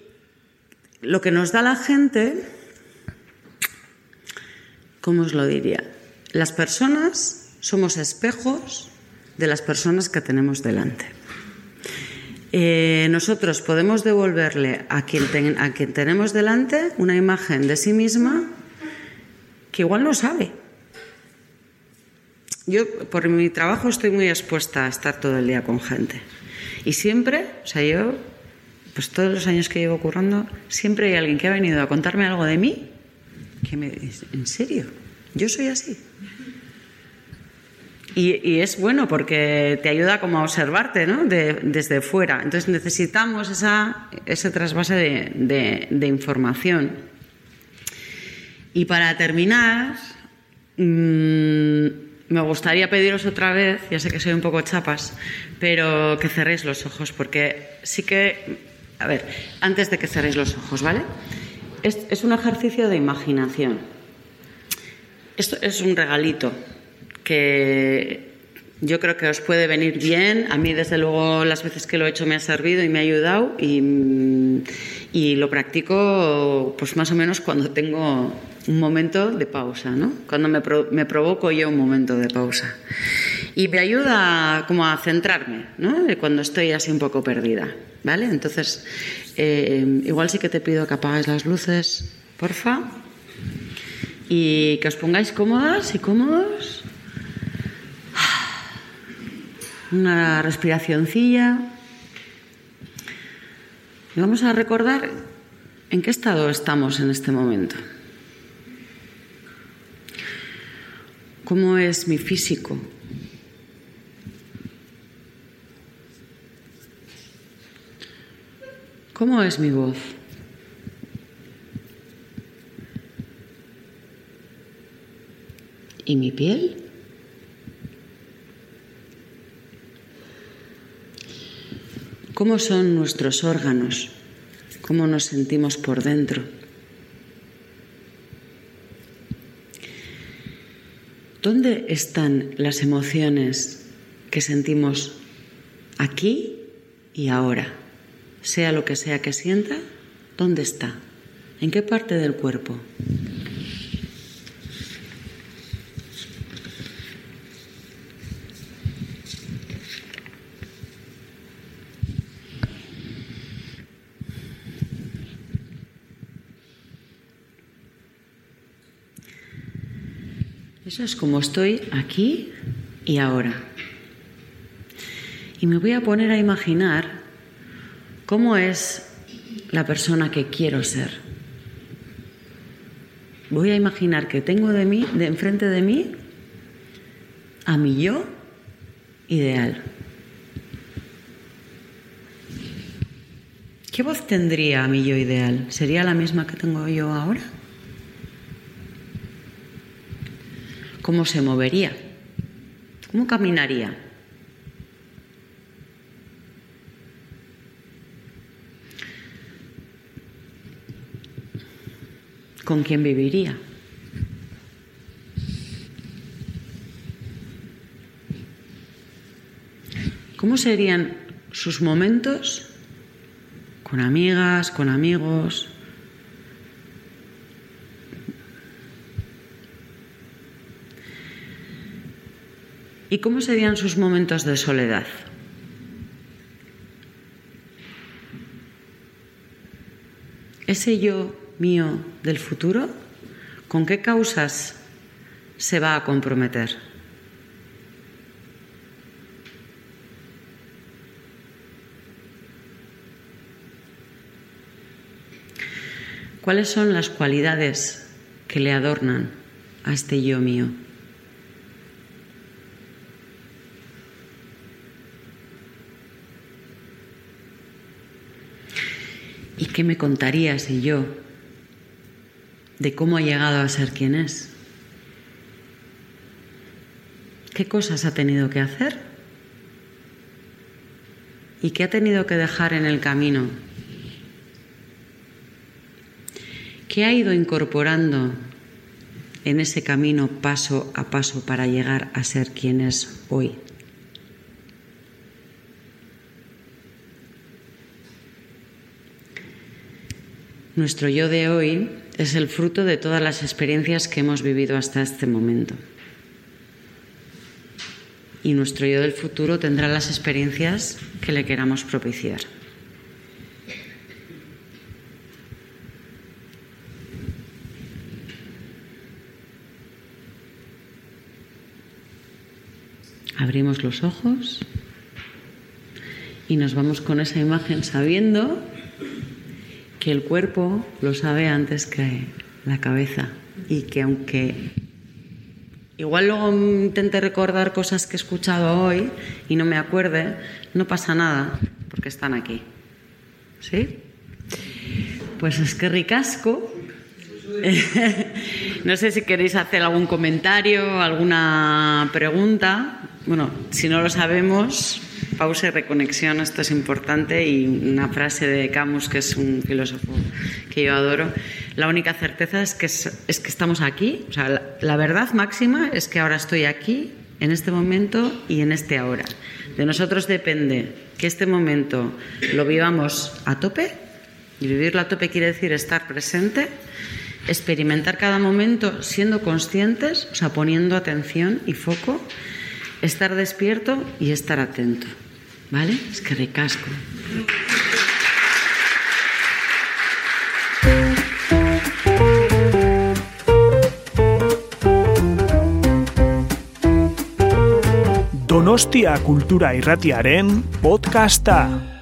lo que nos da la gente, ¿cómo os lo diría? Las personas somos espejos de las personas que tenemos delante. Eh, nosotros podemos devolverle a quien, a quien tenemos delante una imagen de sí misma que igual no sabe. Yo, por mi trabajo, estoy muy expuesta a estar todo el día con gente. Y siempre, o sea, yo, pues todos los años que llevo currando, siempre hay alguien que ha venido a contarme algo de mí que me dice, ¿en serio? Yo soy así. Y, es bueno porque te ayuda como a observarte ¿no? De- desde fuera. Entonces necesitamos esa, ese trasvase de, de- de información. Y para terminar, mm, me gustaría pediros otra vez, ya sé que soy un poco chapas, pero que cerréis los ojos, porque sí que, a ver, antes de que cerréis los ojos, ¿vale? Es, un ejercicio de imaginación. Esto es un regalito que yo creo que os puede venir bien. A mí, desde luego, las veces que lo he hecho me ha servido y me ha ayudado y, y lo practico pues más o menos cuando tengo un momento de pausa, ¿no? Cuando me, me provoco yo un momento de pausa. Y me ayuda como a centrarme, ¿no? Cuando estoy así un poco perdida, ¿vale? Entonces, eh, igual sí que te pido que apagues las luces, porfa y que os pongáis cómodas y cómodos. Una respiracioncilla. Y vamos a recordar en qué estado estamos en este momento. ¿Cómo es mi físico? ¿Cómo es mi voz? ¿Y mi piel? ¿Cómo son nuestros órganos? ¿Cómo nos sentimos por dentro? ¿Dónde están las emociones que sentimos aquí y ahora? Sea lo que sea que sienta, ¿dónde está? ¿En qué parte del cuerpo? Es como estoy aquí y ahora. Y me voy a poner a imaginar cómo es la persona que quiero ser. Voy a imaginar que tengo de mí, de enfrente de mí, a mi yo ideal. ¿Qué voz tendría mi yo ideal? ¿Sería la misma que tengo yo ahora? ¿Cómo se movería? ¿Cómo caminaría? ¿Con quién viviría? ¿Cómo serían sus momentos con amigas, con amigos? ¿Y cómo serían sus momentos de soledad? Ese yo mío del futuro, ¿con qué causas se va a comprometer? ¿Cuáles son las cualidades que le adornan a este yo mío? ¿Y qué me contaría ese yo de cómo ha llegado a ser quien es? ¿Qué cosas ha tenido que hacer? ¿Y qué ha tenido que dejar en el camino? ¿Qué ha ido incorporando en ese camino paso a paso para llegar a ser quien es hoy? Nuestro yo de hoy es el fruto de todas las experiencias que hemos vivido hasta este momento. Y nuestro yo del futuro tendrá las experiencias que le queramos propiciar. Abrimos los ojos y nos vamos con esa imagen sabiendo que el cuerpo lo sabe antes que la cabeza y que aunque igual luego intente recordar cosas que he escuchado hoy y no me acuerde, no pasa nada porque están aquí. ¿Sí? Pues es que ricasco. no sé si queréis hacer algún comentario, alguna pregunta. Bueno, si no lo sabemos, pausa y reconexión, esto es importante, y una frase de Camus, que es un filósofo que yo adoro, la única certeza es que, es, que estamos aquí, o sea, la, la, verdad máxima es que ahora estoy aquí, en este momento y en este ahora. De nosotros depende que este momento lo vivamos a tope, y vivirlo a tope quiere decir estar presente, experimentar cada momento siendo conscientes, o sea, poniendo atención y foco, estar despierto y estar atento. ¿Vale? Es que ricasco. Donostia Kultura Irratiaren podcasta.